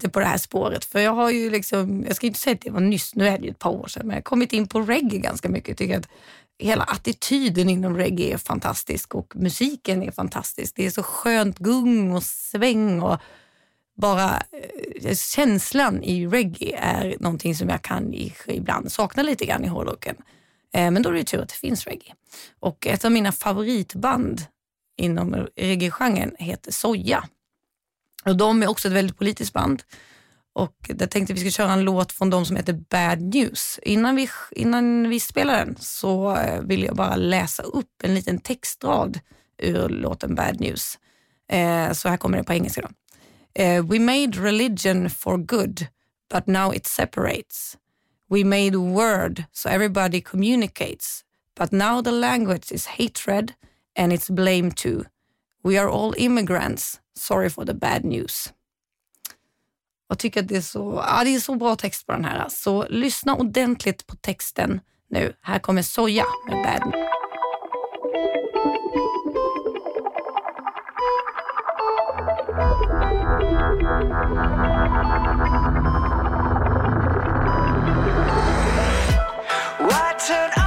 Lite på det här spåret för jag har ju liksom, jag ska inte säga att det var nyss, nu är det ju ett par år sedan, men jag har kommit in på reggae ganska mycket. Jag tycker att hela attityden inom reggae är fantastisk och musiken är fantastisk. Det är så skönt gung och sväng och bara eh, känslan i reggae är någonting som jag kan ibland sakna lite grann i hårdrocken. Eh, men då är det tur att det finns reggae. Och ett av mina favoritband inom reggae-genren heter Soja. Och de är också ett väldigt politiskt band. Och jag tänkte vi ska köra en låt från dem som heter Bad News. Innan vi, innan vi spelar den så eh, vill jag bara läsa upp en liten textrad ur låten Bad News. Eh, så här kommer det på engelska. Då. Eh, We made religion for good, but now it separates. We made word so everybody communicates, but now the language is hatred and it's blame too. We are all immigrants. Sorry for the bad news. Jag tycker att det är så, ja, det är så bra text på den här. Så lyssna ordentligt på texten nu. Här kommer Soja med Bad News. Why turn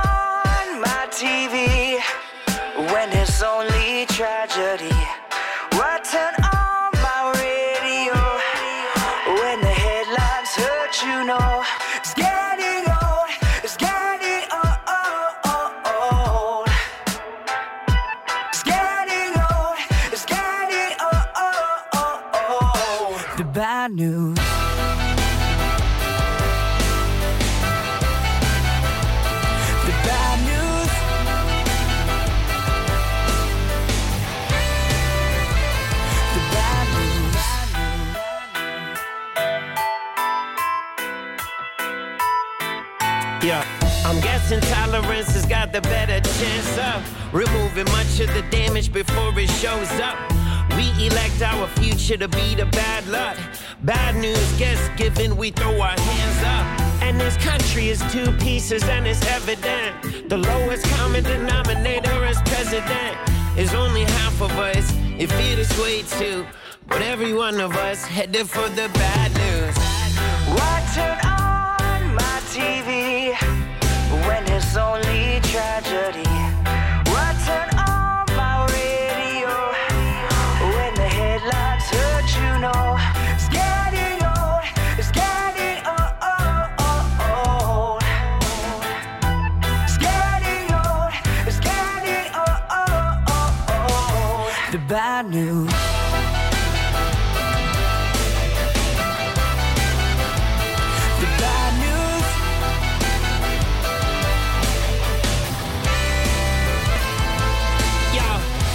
news. The bad news. The bad news. Yeah, I'm guessing tolerance has got the better chance of removing much of the damage before it shows up. Elect our future to be the bad luck. Bad news gets given, we throw our hands up. And this country is two pieces, and it's evident. The lowest common denominator as president is only half of us. It feel this way too, but every one of us headed for the bad news. Why turn on my TV when it's only tragedy?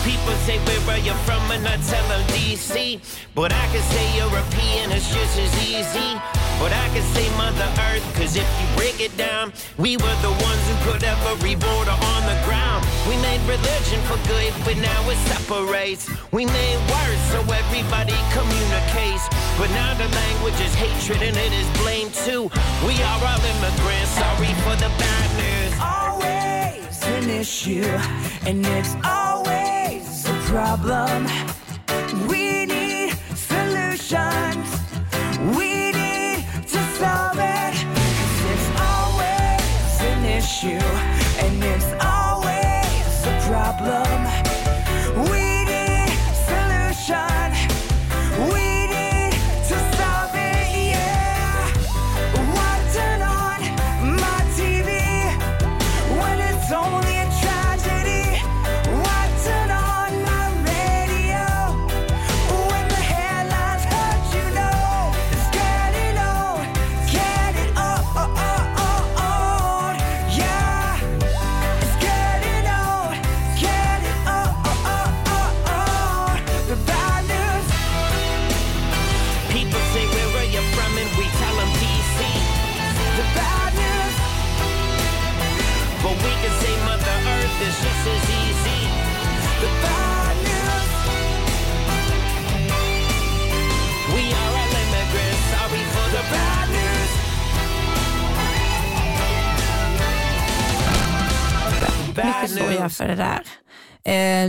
People say where are you from and I tell them DC. But I can say European, it's just as easy. But I can say Mother Earth, cause if you break it down, we were the ones who put every border on the ground. We made religion for good, but now it separates. We made words so everybody communicates. But now the language is hatred and it is blame too. We are all immigrants, sorry for the bad news. always an issue, and it's always a problem. you.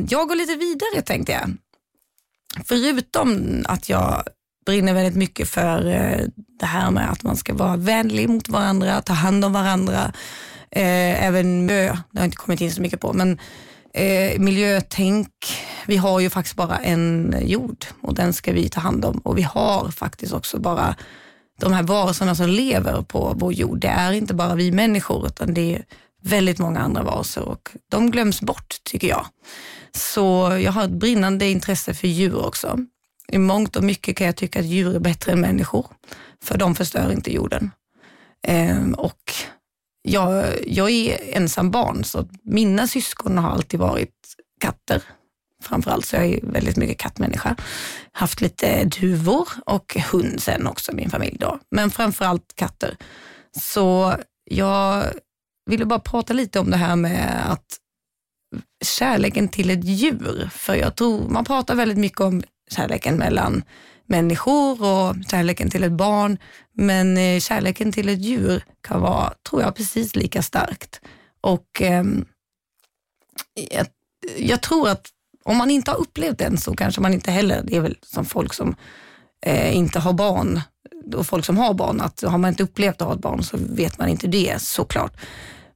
Jag går lite vidare tänkte jag. förutom att jag brinner väldigt mycket för eh, det här med att man ska vara vänlig mot varandra, ta hand om varandra. Eh, även miljö, det har jag inte kommit in så mycket på, men eh, miljötänk. Vi har ju faktiskt bara en jord och den ska vi ta hand om och vi har faktiskt också bara de här varelserna som lever på vår jord. Det är inte bara vi människor utan det är väldigt många andra varelser och de glöms bort tycker jag. Så jag har ett brinnande intresse för djur också. I mångt och mycket kan jag tycka att djur är bättre än människor, för de förstör inte jorden. Eh, och jag, jag är ensam barn, så mina syskon har alltid varit katter. Framförallt så jag är väldigt mycket kattmänniska. Haft lite duvor och hund sen också, min familj då. Men framförallt katter. Så jag ville bara prata lite om det här med att kärleken till ett djur. För jag tror, man pratar väldigt mycket om kärleken mellan människor och kärleken till ett barn. Men eh, kärleken till ett djur kan vara, tror jag, precis lika starkt. Och eh, jag, jag, tror att om man inte har upplevt den så kanske man inte heller, det är väl som folk som eh, inte har barn och folk som har barn, att har man inte upplevt att ha ett barn så vet man inte det såklart.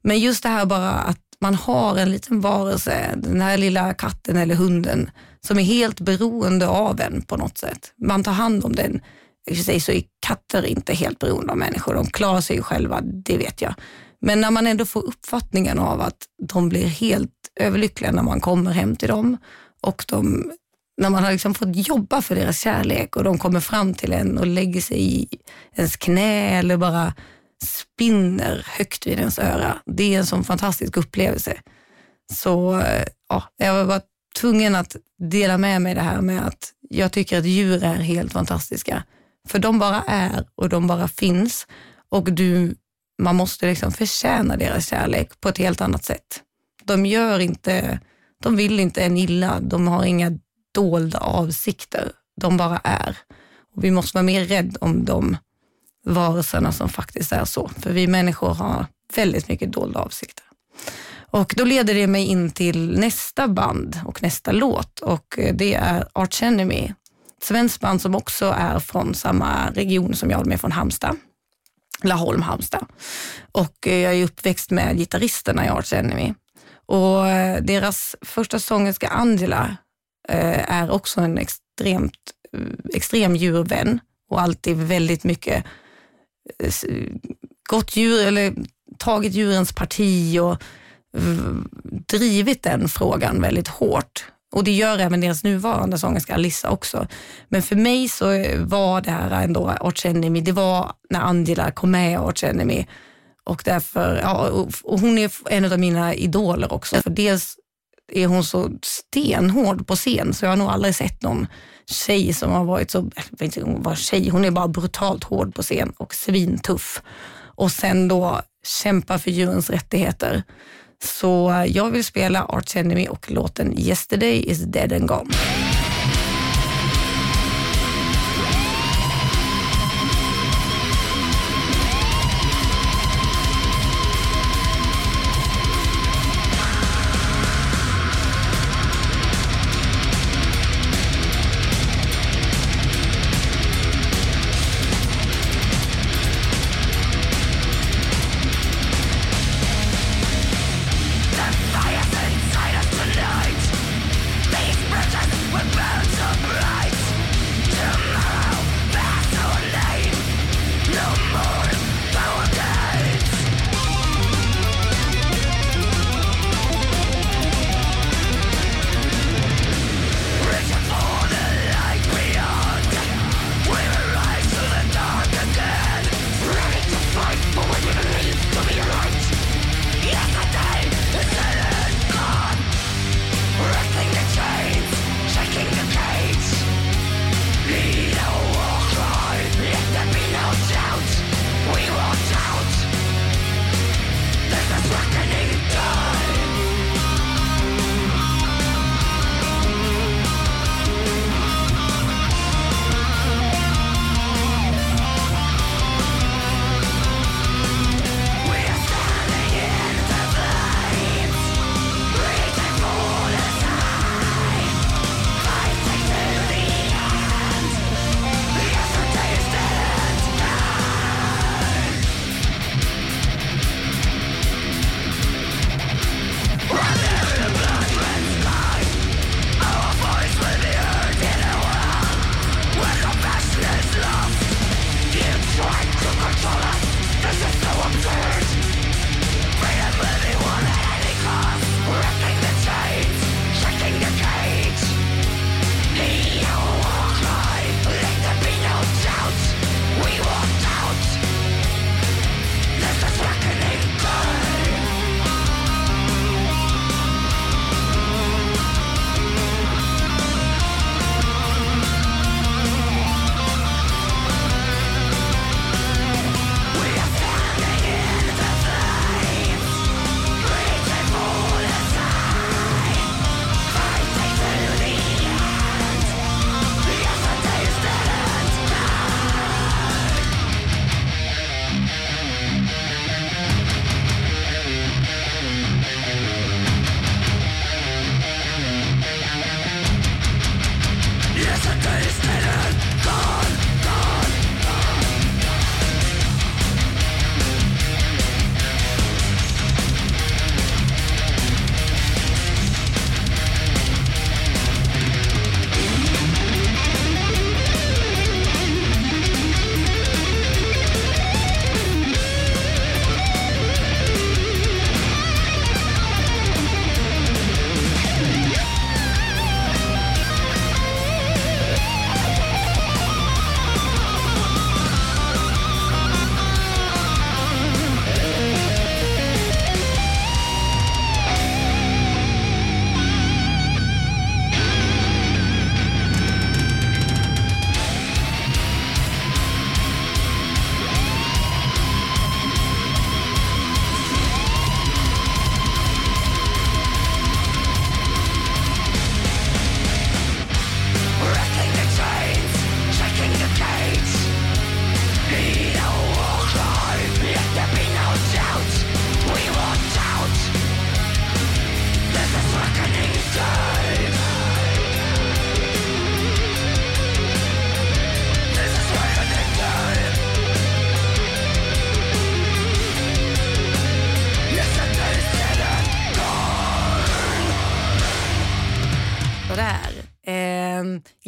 Men just det här bara att man har en liten varelse, den här lilla katten eller hunden, som är helt beroende av en på något sätt. Man tar hand om den. I och för sig så är katter inte helt beroende av människor. De klarar sig själva, det vet jag. Men när man ändå får uppfattningen av att de blir helt överlyckliga när man kommer hem till dem och de, när man har liksom fått jobba för deras kärlek och de kommer fram till en och lägger sig i ens knä eller bara spinner högt vid ens öra. Det är en sån fantastisk upplevelse. Så eh, ja, jag var bara tvungen att dela med mig det här med att jag tycker att djur är helt fantastiska. För de bara är och de bara finns och du, man måste liksom förtjäna deras kärlek på ett helt annat sätt. De gör inte, de vill inte en illa, de har inga dolda avsikter. De bara är. Och vi måste vara mer rädda om dem varelserna som faktiskt är så. För vi människor har väldigt mycket dolda avsikter. Och då leder det mig in till nästa band och nästa låt och eh, det är Arch Enemy. Ett svenskt band som också är från samma region som jag, de är från Halmstad. Laholm, Halmstad. Och eh, jag är uppväxt med gitarristerna i Arch Enemy. Och eh, deras första sångerska Angela är också en extremt extrem djurvän och alltid väldigt mycket gått djur eller tagit djurens parti och drivit den frågan väldigt hårt. Och det gör även deras nuvarande sångerska Alissa också. Men för mig så var det här ändå Arch Enemy, det var när Angela kom med i Arch Enemy. Och därför, ja, och hon är en av mina idoler också. För dels är hon så stenhård på scen så jag har nog aldrig sett någon tjej som har varit så, jag vet inte om hon var tjej, hon är bara brutalt hård på scen och svintuff. Och sen då kämpa för djurens rättigheter. Så jag vill spela Arch Enemy och låten Yesterday is dead and gone.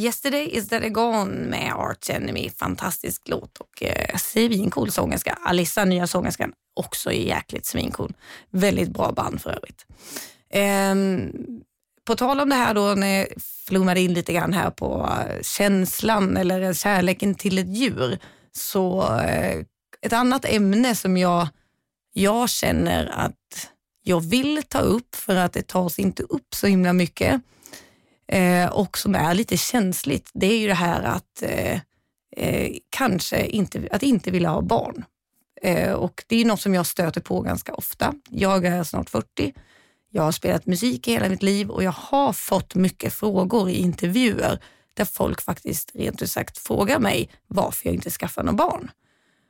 Yesterday is that gone med Arch Enemy. Fantastisk låt och eh, svincool sångerska. Alissa, nya sångerskan, också jäkligt svincool. Väldigt bra band för övrigt. Ehm, på tal om det här då, när jag flummade in lite grann här på eh, känslan eller kärleken till ett djur, så eh, ett annat ämne som jag, jag känner att jag vill ta upp för att det tas inte upp så himla mycket eh, och som är lite känsligt, det är ju det här att eh, eh, kanske inte, att inte vilja ha barn. Eh, och det är något som jag stöter på ganska ofta. Jag är snart 40. Jag har spelat musik i hela mitt liv och jag har fått mycket frågor i intervjuer där folk faktiskt rent ut sagt frågar mig varför jag inte skaffar några barn.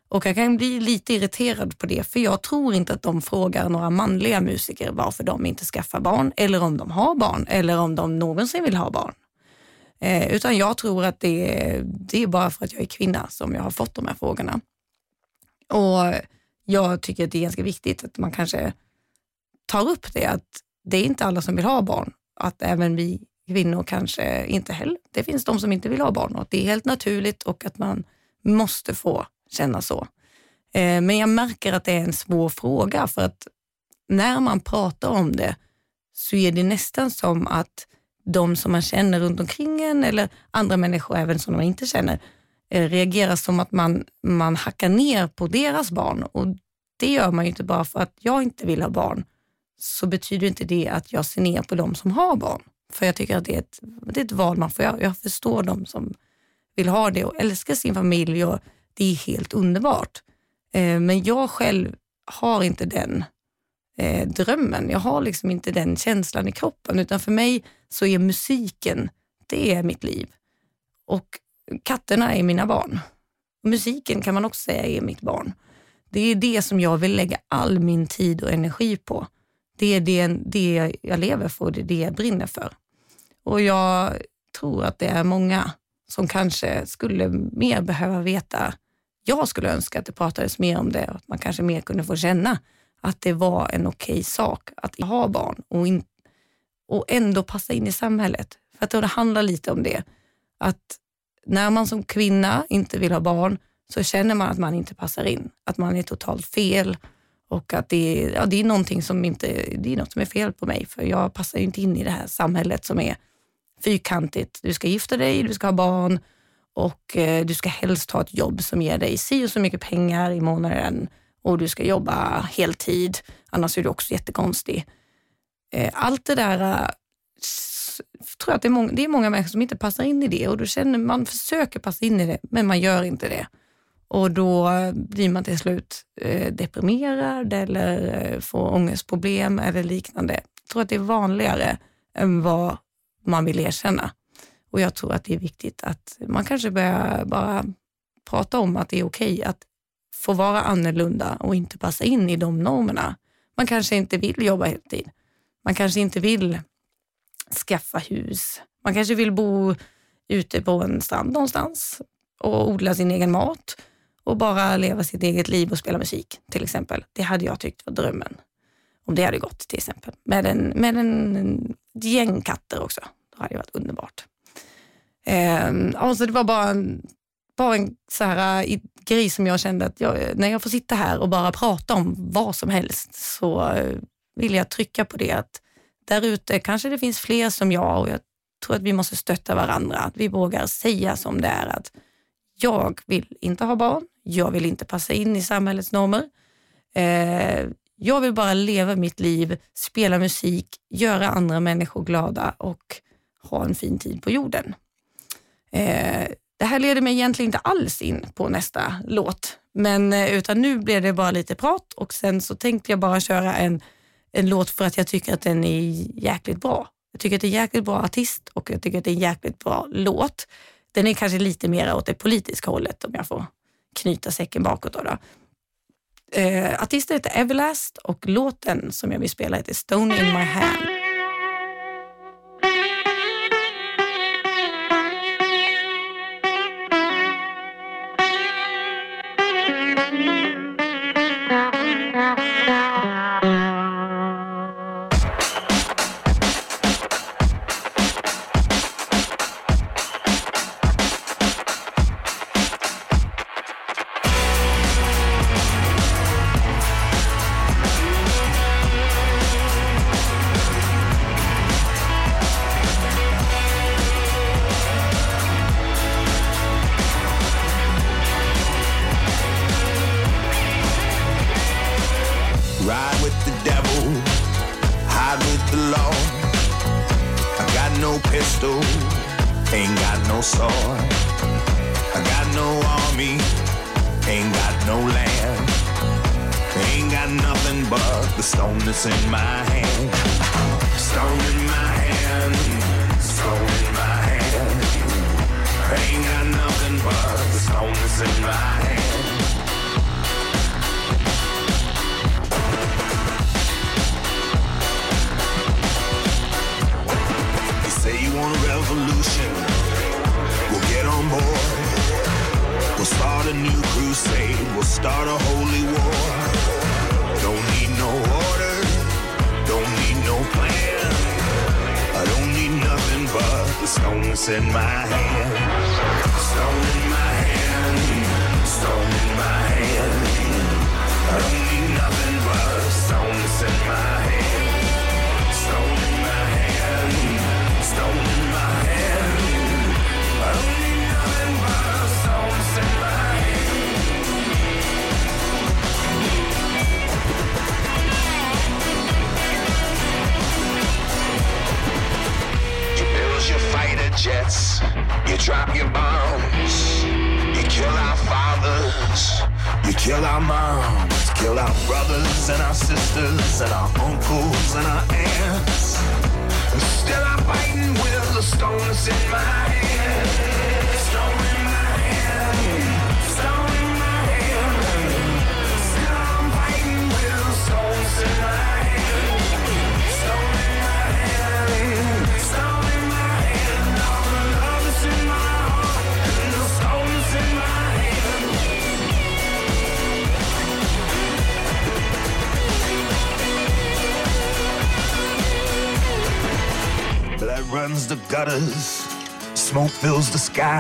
Och jag kan bli lite irriterad på det, för jag tror inte att de frågar några manliga musiker varför de inte skaffar barn, eller om de har barn, eller om de någonsin vill ha barn. Eh, utan jag tror att det är, det är bara för att jag är kvinna som jag har fått de här frågorna. Och jag tycker att det är ganska viktigt att man kanske tar upp det, att det är inte alla som vill ha barn. Att även vi kvinnor kanske inte heller, det finns de som inte vill ha barn och att det är helt naturligt och att man måste få känna så. Eh, men jag märker att det är en svår fråga för att när man pratar om det så är det nästan som att de som man känner runt omkring en eller andra människor även som man inte känner eh, reagerar som att man, man hackar ner på deras barn. Och det gör man ju inte bara för att jag inte vill ha barn, så betyder inte det att jag ser ner på de som har barn. För jag tycker att det är ett, det är ett val man får göra. Jag förstår de som vill ha det och älskar sin familj och det är helt underbart. Eh, men jag själv har inte den eh, drömmen. Jag har liksom inte den känslan i kroppen, utan för mig så är musiken, det är mitt liv. Och katterna är mina barn. Musiken kan man också säga är mitt barn. Det är det som jag vill lägga all min tid och energi på. Det är det, det jag lever för och det är det jag brinner för. Och jag tror att det är många som kanske skulle mer behöva veta jag skulle önska att det pratades mer om det och att man kanske mer kunde få känna att det var en okej sak att ha barn och, in, och ändå passa in i samhället. För att det handlar lite om det. Att när man som kvinna inte vill ha barn så känner man att man inte passar in, att man är totalt fel och att det är, ja, det är någonting som inte, det är något som är fel på mig för jag passar inte in i det här samhället som är fyrkantigt. Du ska gifta dig, du ska ha barn, och eh, du ska helst ha ett jobb som ger dig si och så mycket pengar i månaden och du ska jobba heltid, annars är du också jättekonstig. Eh, allt det där eh, tror jag att det är, många, det är många människor som inte passar in i det och då känner man försöker passa in i det, men man gör inte det. Och då blir man till slut eh, deprimerad eller eh, får ångestproblem eller liknande. Jag tror att det är vanligare än vad man vill erkänna. Och jag tror att det är viktigt att man kanske börjar bara prata om att det är okej att få vara annorlunda och inte passa in i de normerna. Man kanske inte vill jobba heltid. Man kanske inte vill skaffa hus. Man kanske vill bo ute på en strand någonstans och odla sin egen mat och bara leva sitt eget liv och spela musik till exempel. Det hade jag tyckt var drömmen. Om det hade gått till exempel. Med en, med en, en gäng katter också. Då hade det varit underbart. Eh, alltså det var bara en, bara en så här, eh, grej som jag kände att jag, när jag får sitta här och bara prata om vad som helst så eh, vill jag trycka på det att där ute kanske det finns fler som jag och jag tror att vi måste stötta varandra. Att vi vågar säga som det är att jag vill inte ha barn, jag vill inte passa in i samhällets normer. Eh, jag vill bara leva mitt liv, spela musik, göra andra människor glada och ha en fin tid på jorden. Eh, det här leder mig egentligen inte alls in på nästa låt, men eh, utan nu blev det bara lite prat och sen så tänkte jag bara köra en, en låt för att jag tycker att den är jäkligt bra. Jag tycker att det är en jäkligt bra artist och jag tycker att det är en jäkligt bra låt. Den är kanske lite mer åt det politiska hållet om jag får knyta säcken bakåt. Då, då. Eh, artisten heter Everlast och låten som jag vill spela heter Stone in my hand.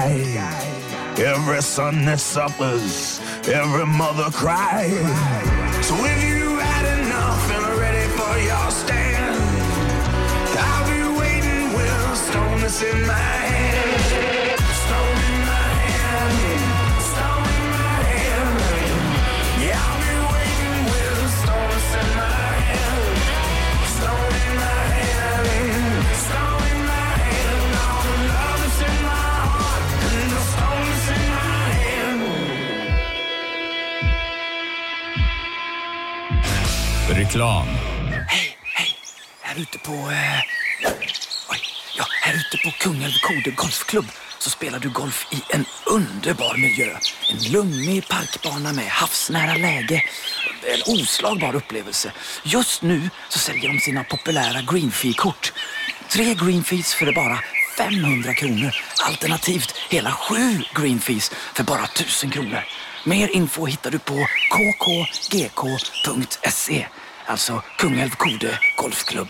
Every son that suffers, every mother cries. So if you had enough and are ready for your stand, I'll be waiting with a stone that's in my Reklam. Här ute på... Eh, oj, ja, här ute på Kungälv Kode Golfklubb så spelar du golf i en underbar miljö. En lummig parkbana med havsnära läge. En oslagbar upplevelse. Just nu så säljer de sina populära Greenfee-kort. Tre Greenfees för bara 500 kronor. Alternativt hela sju Greenfees för bara 1000 kronor. Mer info hittar du på kkgk.se. Alltså Kungälv Kode Golfklubb.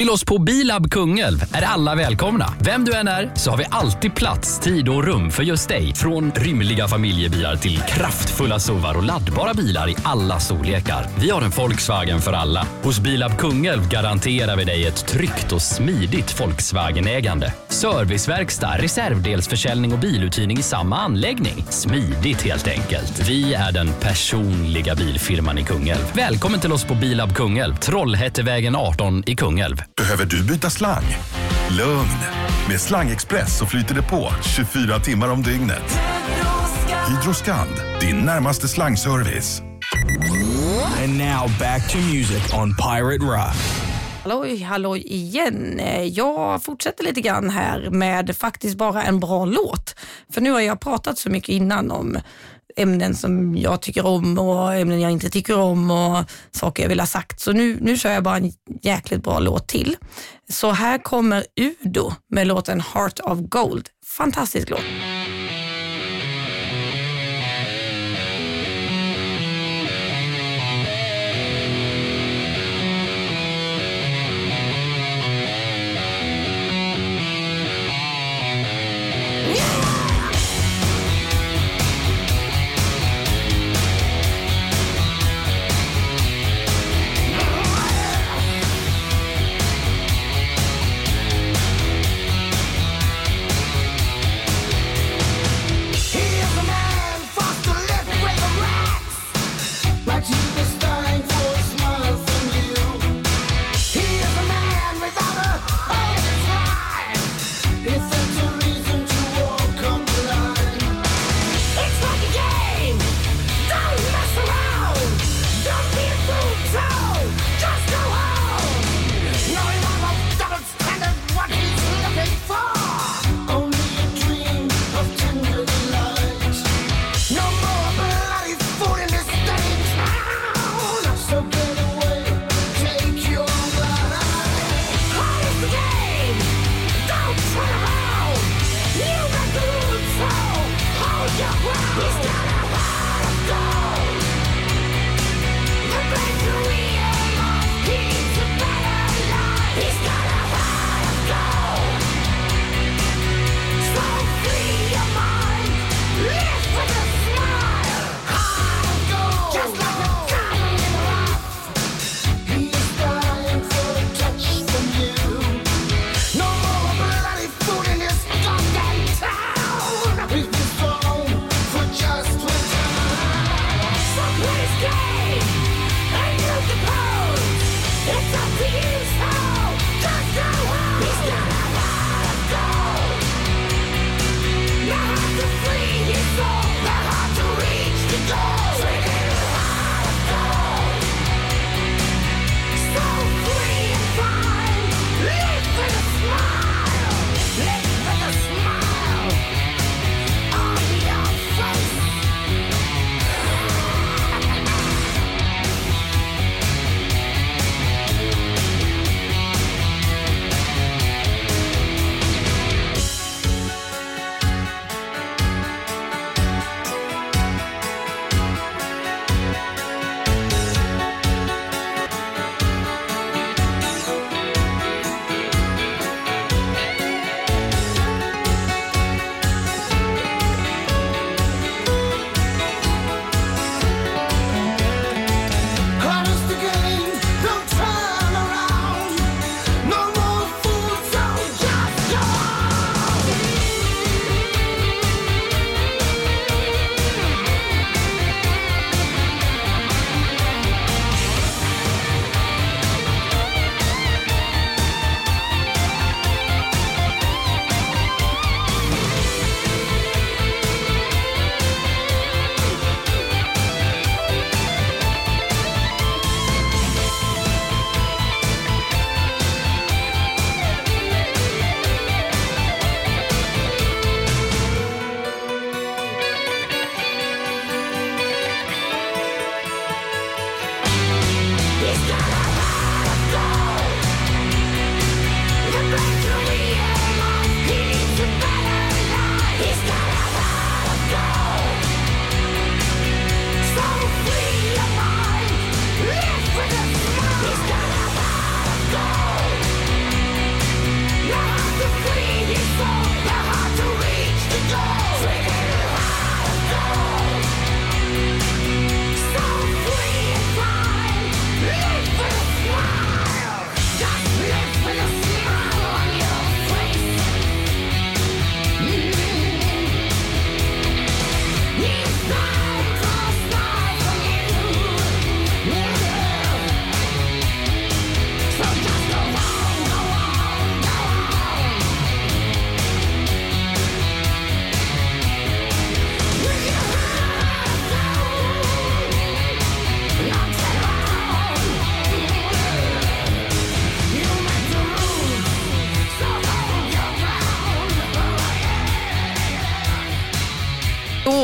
Till oss på Bilab Kungälv är alla välkomna. Vem du än är så har vi alltid plats, tid och rum för just dig. Från rymliga familjebilar till kraftfulla SUVar och laddbara bilar i alla storlekar. Vi har en Volkswagen för alla. Hos Bilab Kungälv garanterar vi dig ett tryggt och smidigt Volkswagen-ägande. Serviceverkstad, reservdelsförsäljning och biluthyrning i samma anläggning. Smidigt helt enkelt. Vi är den personliga bilfirman i Kungälv. Välkommen till oss på Bilab Kungälv, Trollhättevägen 18 i Kungälv. Behöver du byta slang? Lugn! Med Slangexpress så flyter det på 24 timmar om dygnet. Hydroskand, din närmaste slangservice. And now back to music on Pirate Rock. Halloj, halloj igen. Jag fortsätter lite grann här med faktiskt bara en bra låt. För nu har jag pratat så mycket innan om ämnen som jag tycker om och ämnen jag inte tycker om och saker jag vill ha sagt. Så nu, nu kör jag bara en jäkligt bra låt till. Så här kommer Udo med låten Heart of Gold. Fantastisk låt.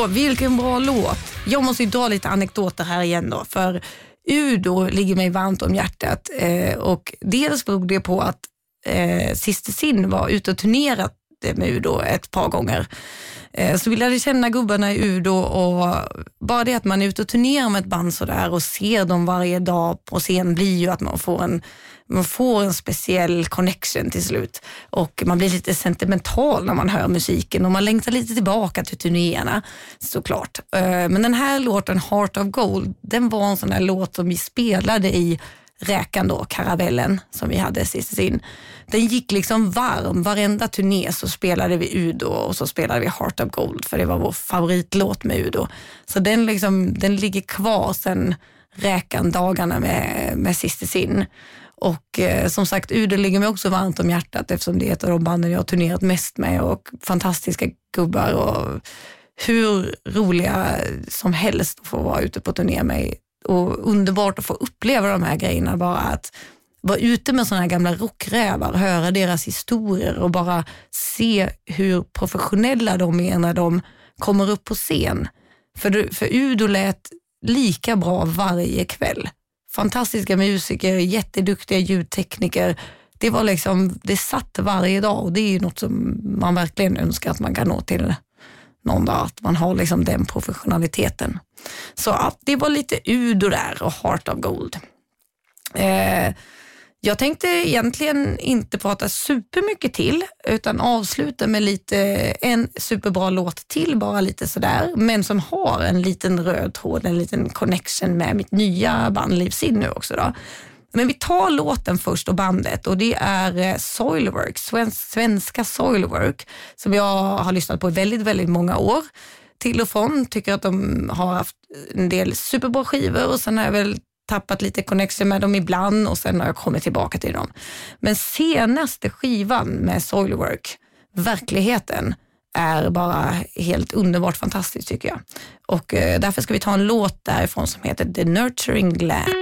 Vilken bra låt. Jag måste ju dra lite anekdoter här igen då, för Udo ligger mig varmt om hjärtat eh, och dels beror det på att eh, Sister Sin var ute och turnerade med Udo ett par gånger. Eh, så vi lärde känna gubbarna i Udo och bara det att man är ute och turnerar med ett band sådär och ser dem varje dag på scen blir ju att man får en man får en speciell connection till slut och man blir lite sentimental när man hör musiken och man längtar lite tillbaka till turnéerna såklart. Eh, men den här låten Heart of Gold, den var en sån där låt som vi spelade i Räkan då, Karavellen som vi hade sist in. Den gick liksom varm. Varenda turné så spelade vi Udo och så spelade vi Heart of Gold för det var vår favoritlåt med Udo. Så den, liksom, den ligger kvar sen Räkan-dagarna med, med Sister in. Och eh, som sagt, Udo ligger mig också varmt om hjärtat eftersom det är ett av de banden jag har turnerat mest med och fantastiska gubbar och hur roliga som helst att få vara ute på turné med och underbart att få uppleva de här grejerna. Bara att vara ute med sådana här gamla rockrävar, höra deras historier och bara se hur professionella de är när de kommer upp på scen. För, du- för Udo lät lika bra varje kväll. Fantastiska musiker, jätteduktiga ljudtekniker. Det var liksom, det satt varje dag och det är ju något som man verkligen önskar att man kan nå till någon dag, att man har liksom den professionaliteten. Så att det var lite Udo där och Heart of Gold. Eh, jag tänkte egentligen inte prata supermycket till, utan avsluta med lite, en superbra låt till, bara lite sådär, men som har en liten röd tråd, en liten connection med mitt nya band Livsin nu också. Då. Men vi tar låten först och bandet och det är eh, Soilwork, svenska Soilwork, som jag har lyssnat på i väldigt, väldigt många år. Till och från, tycker att de har haft en del superbra skivor och sen har jag väl tappat lite connection med dem ibland och sen har jag kommit tillbaka till dem. Men senaste skivan med Soilwork, verkligheten, är bara helt underbart fantastiskt tycker jag. Och eh, därför ska vi ta en låt därifrån som heter The Nurturing Gland.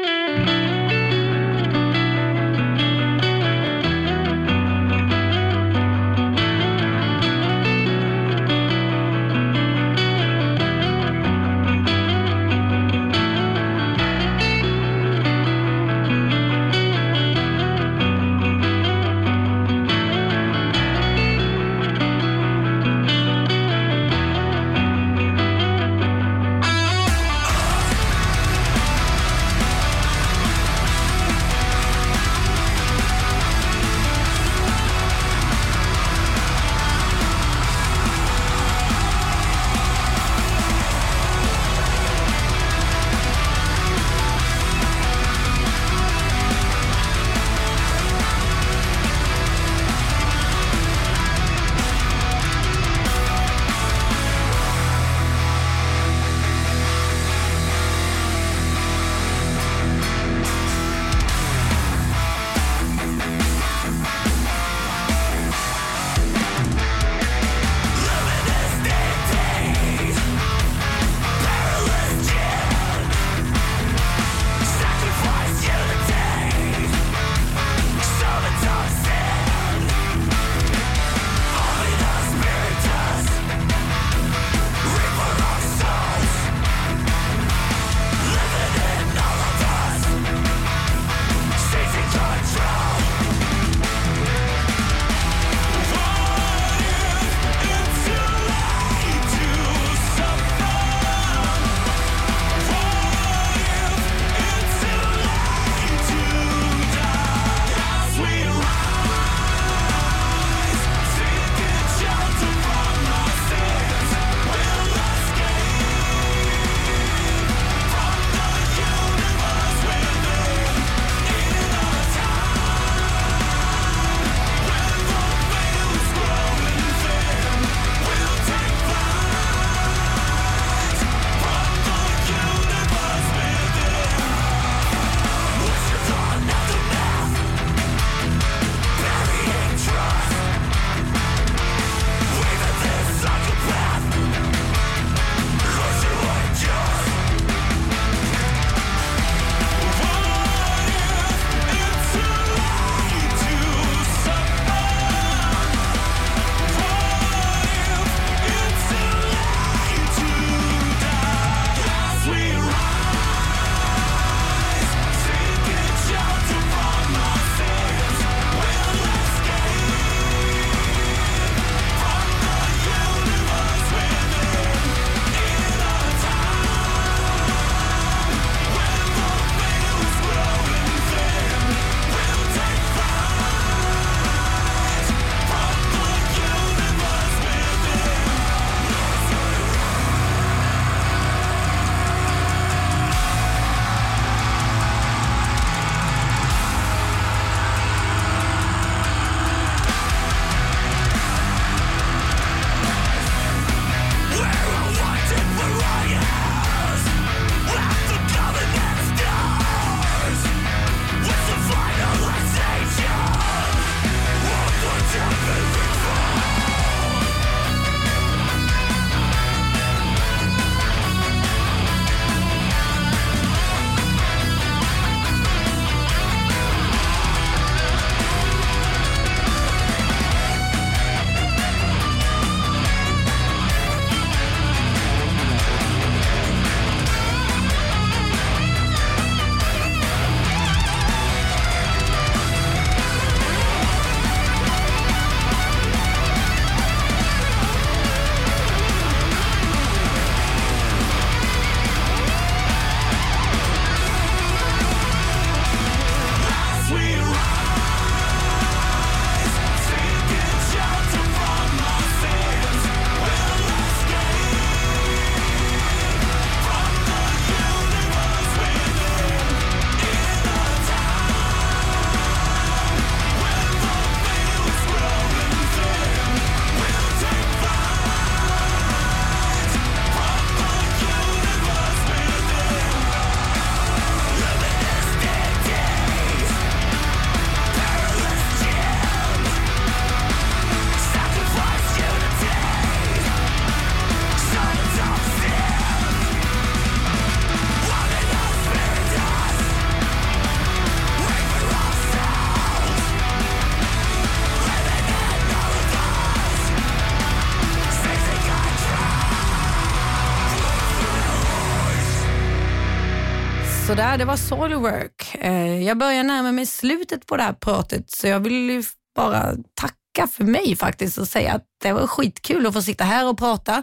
Ja, det var Soilwork. Eh, jag börjar närma mig slutet på det här pratet så jag vill ju bara tacka för mig faktiskt och säga att det var skitkul att få sitta här och prata,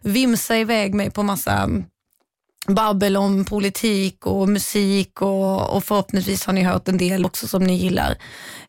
vimsa iväg mig på massa babbel om politik och musik och, och förhoppningsvis har ni hört en del också som ni gillar.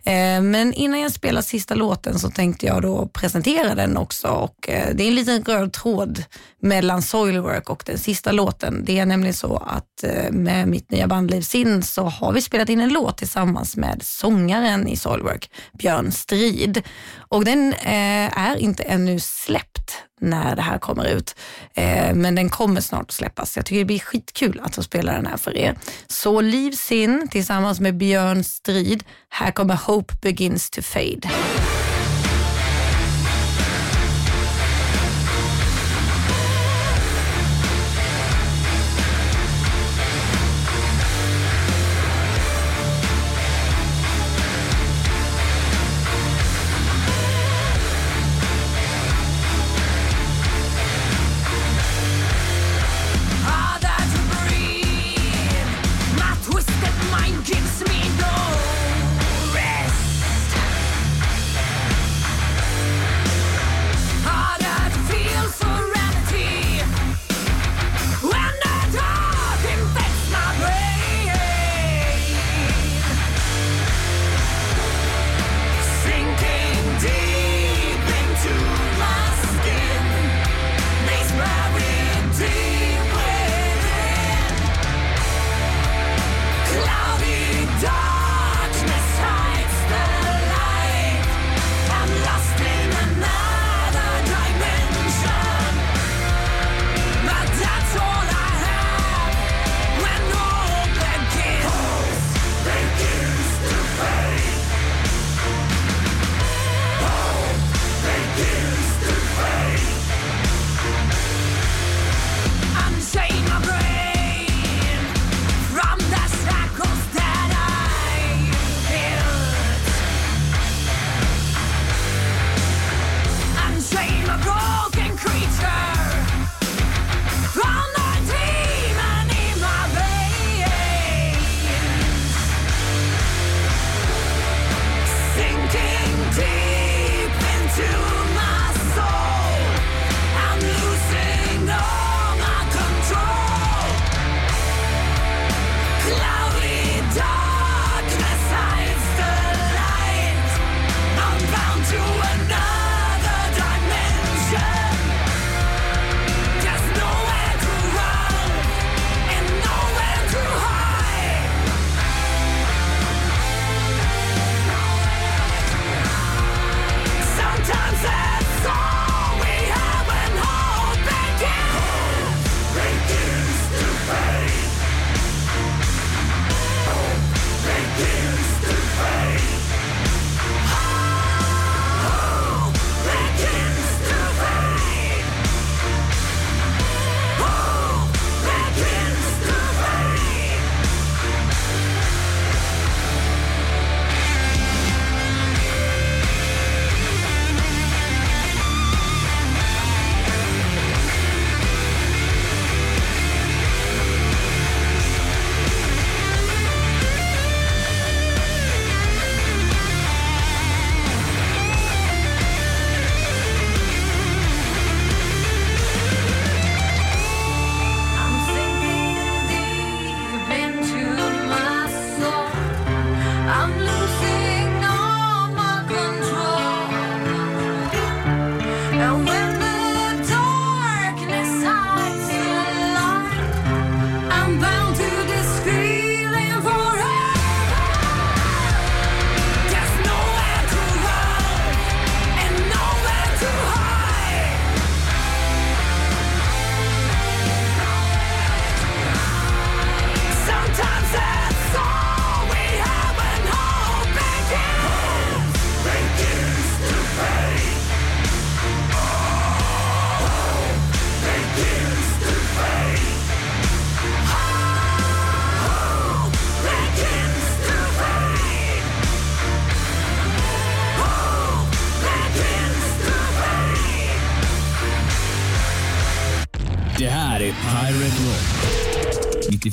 Eh, men innan jag spelar sista låten så tänkte jag då presentera den också och eh, det är en liten röd tråd mellan Soilwork och den sista låten. Det är nämligen så att eh, med mitt nya band Liv Sin så har vi spelat in en låt tillsammans med sångaren i Soilwork, Björn Strid. Och den eh, är inte ännu släppt när det här kommer ut. Eh, men den kommer snart att släppas. Jag tycker det blir skitkul att få spela den här för er. Så Liv Sin tillsammans med Björn Strid. Här kommer Hope Begins to Fade.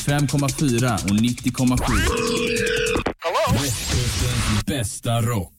95,4 och 90,7. Västkustens bästa rock.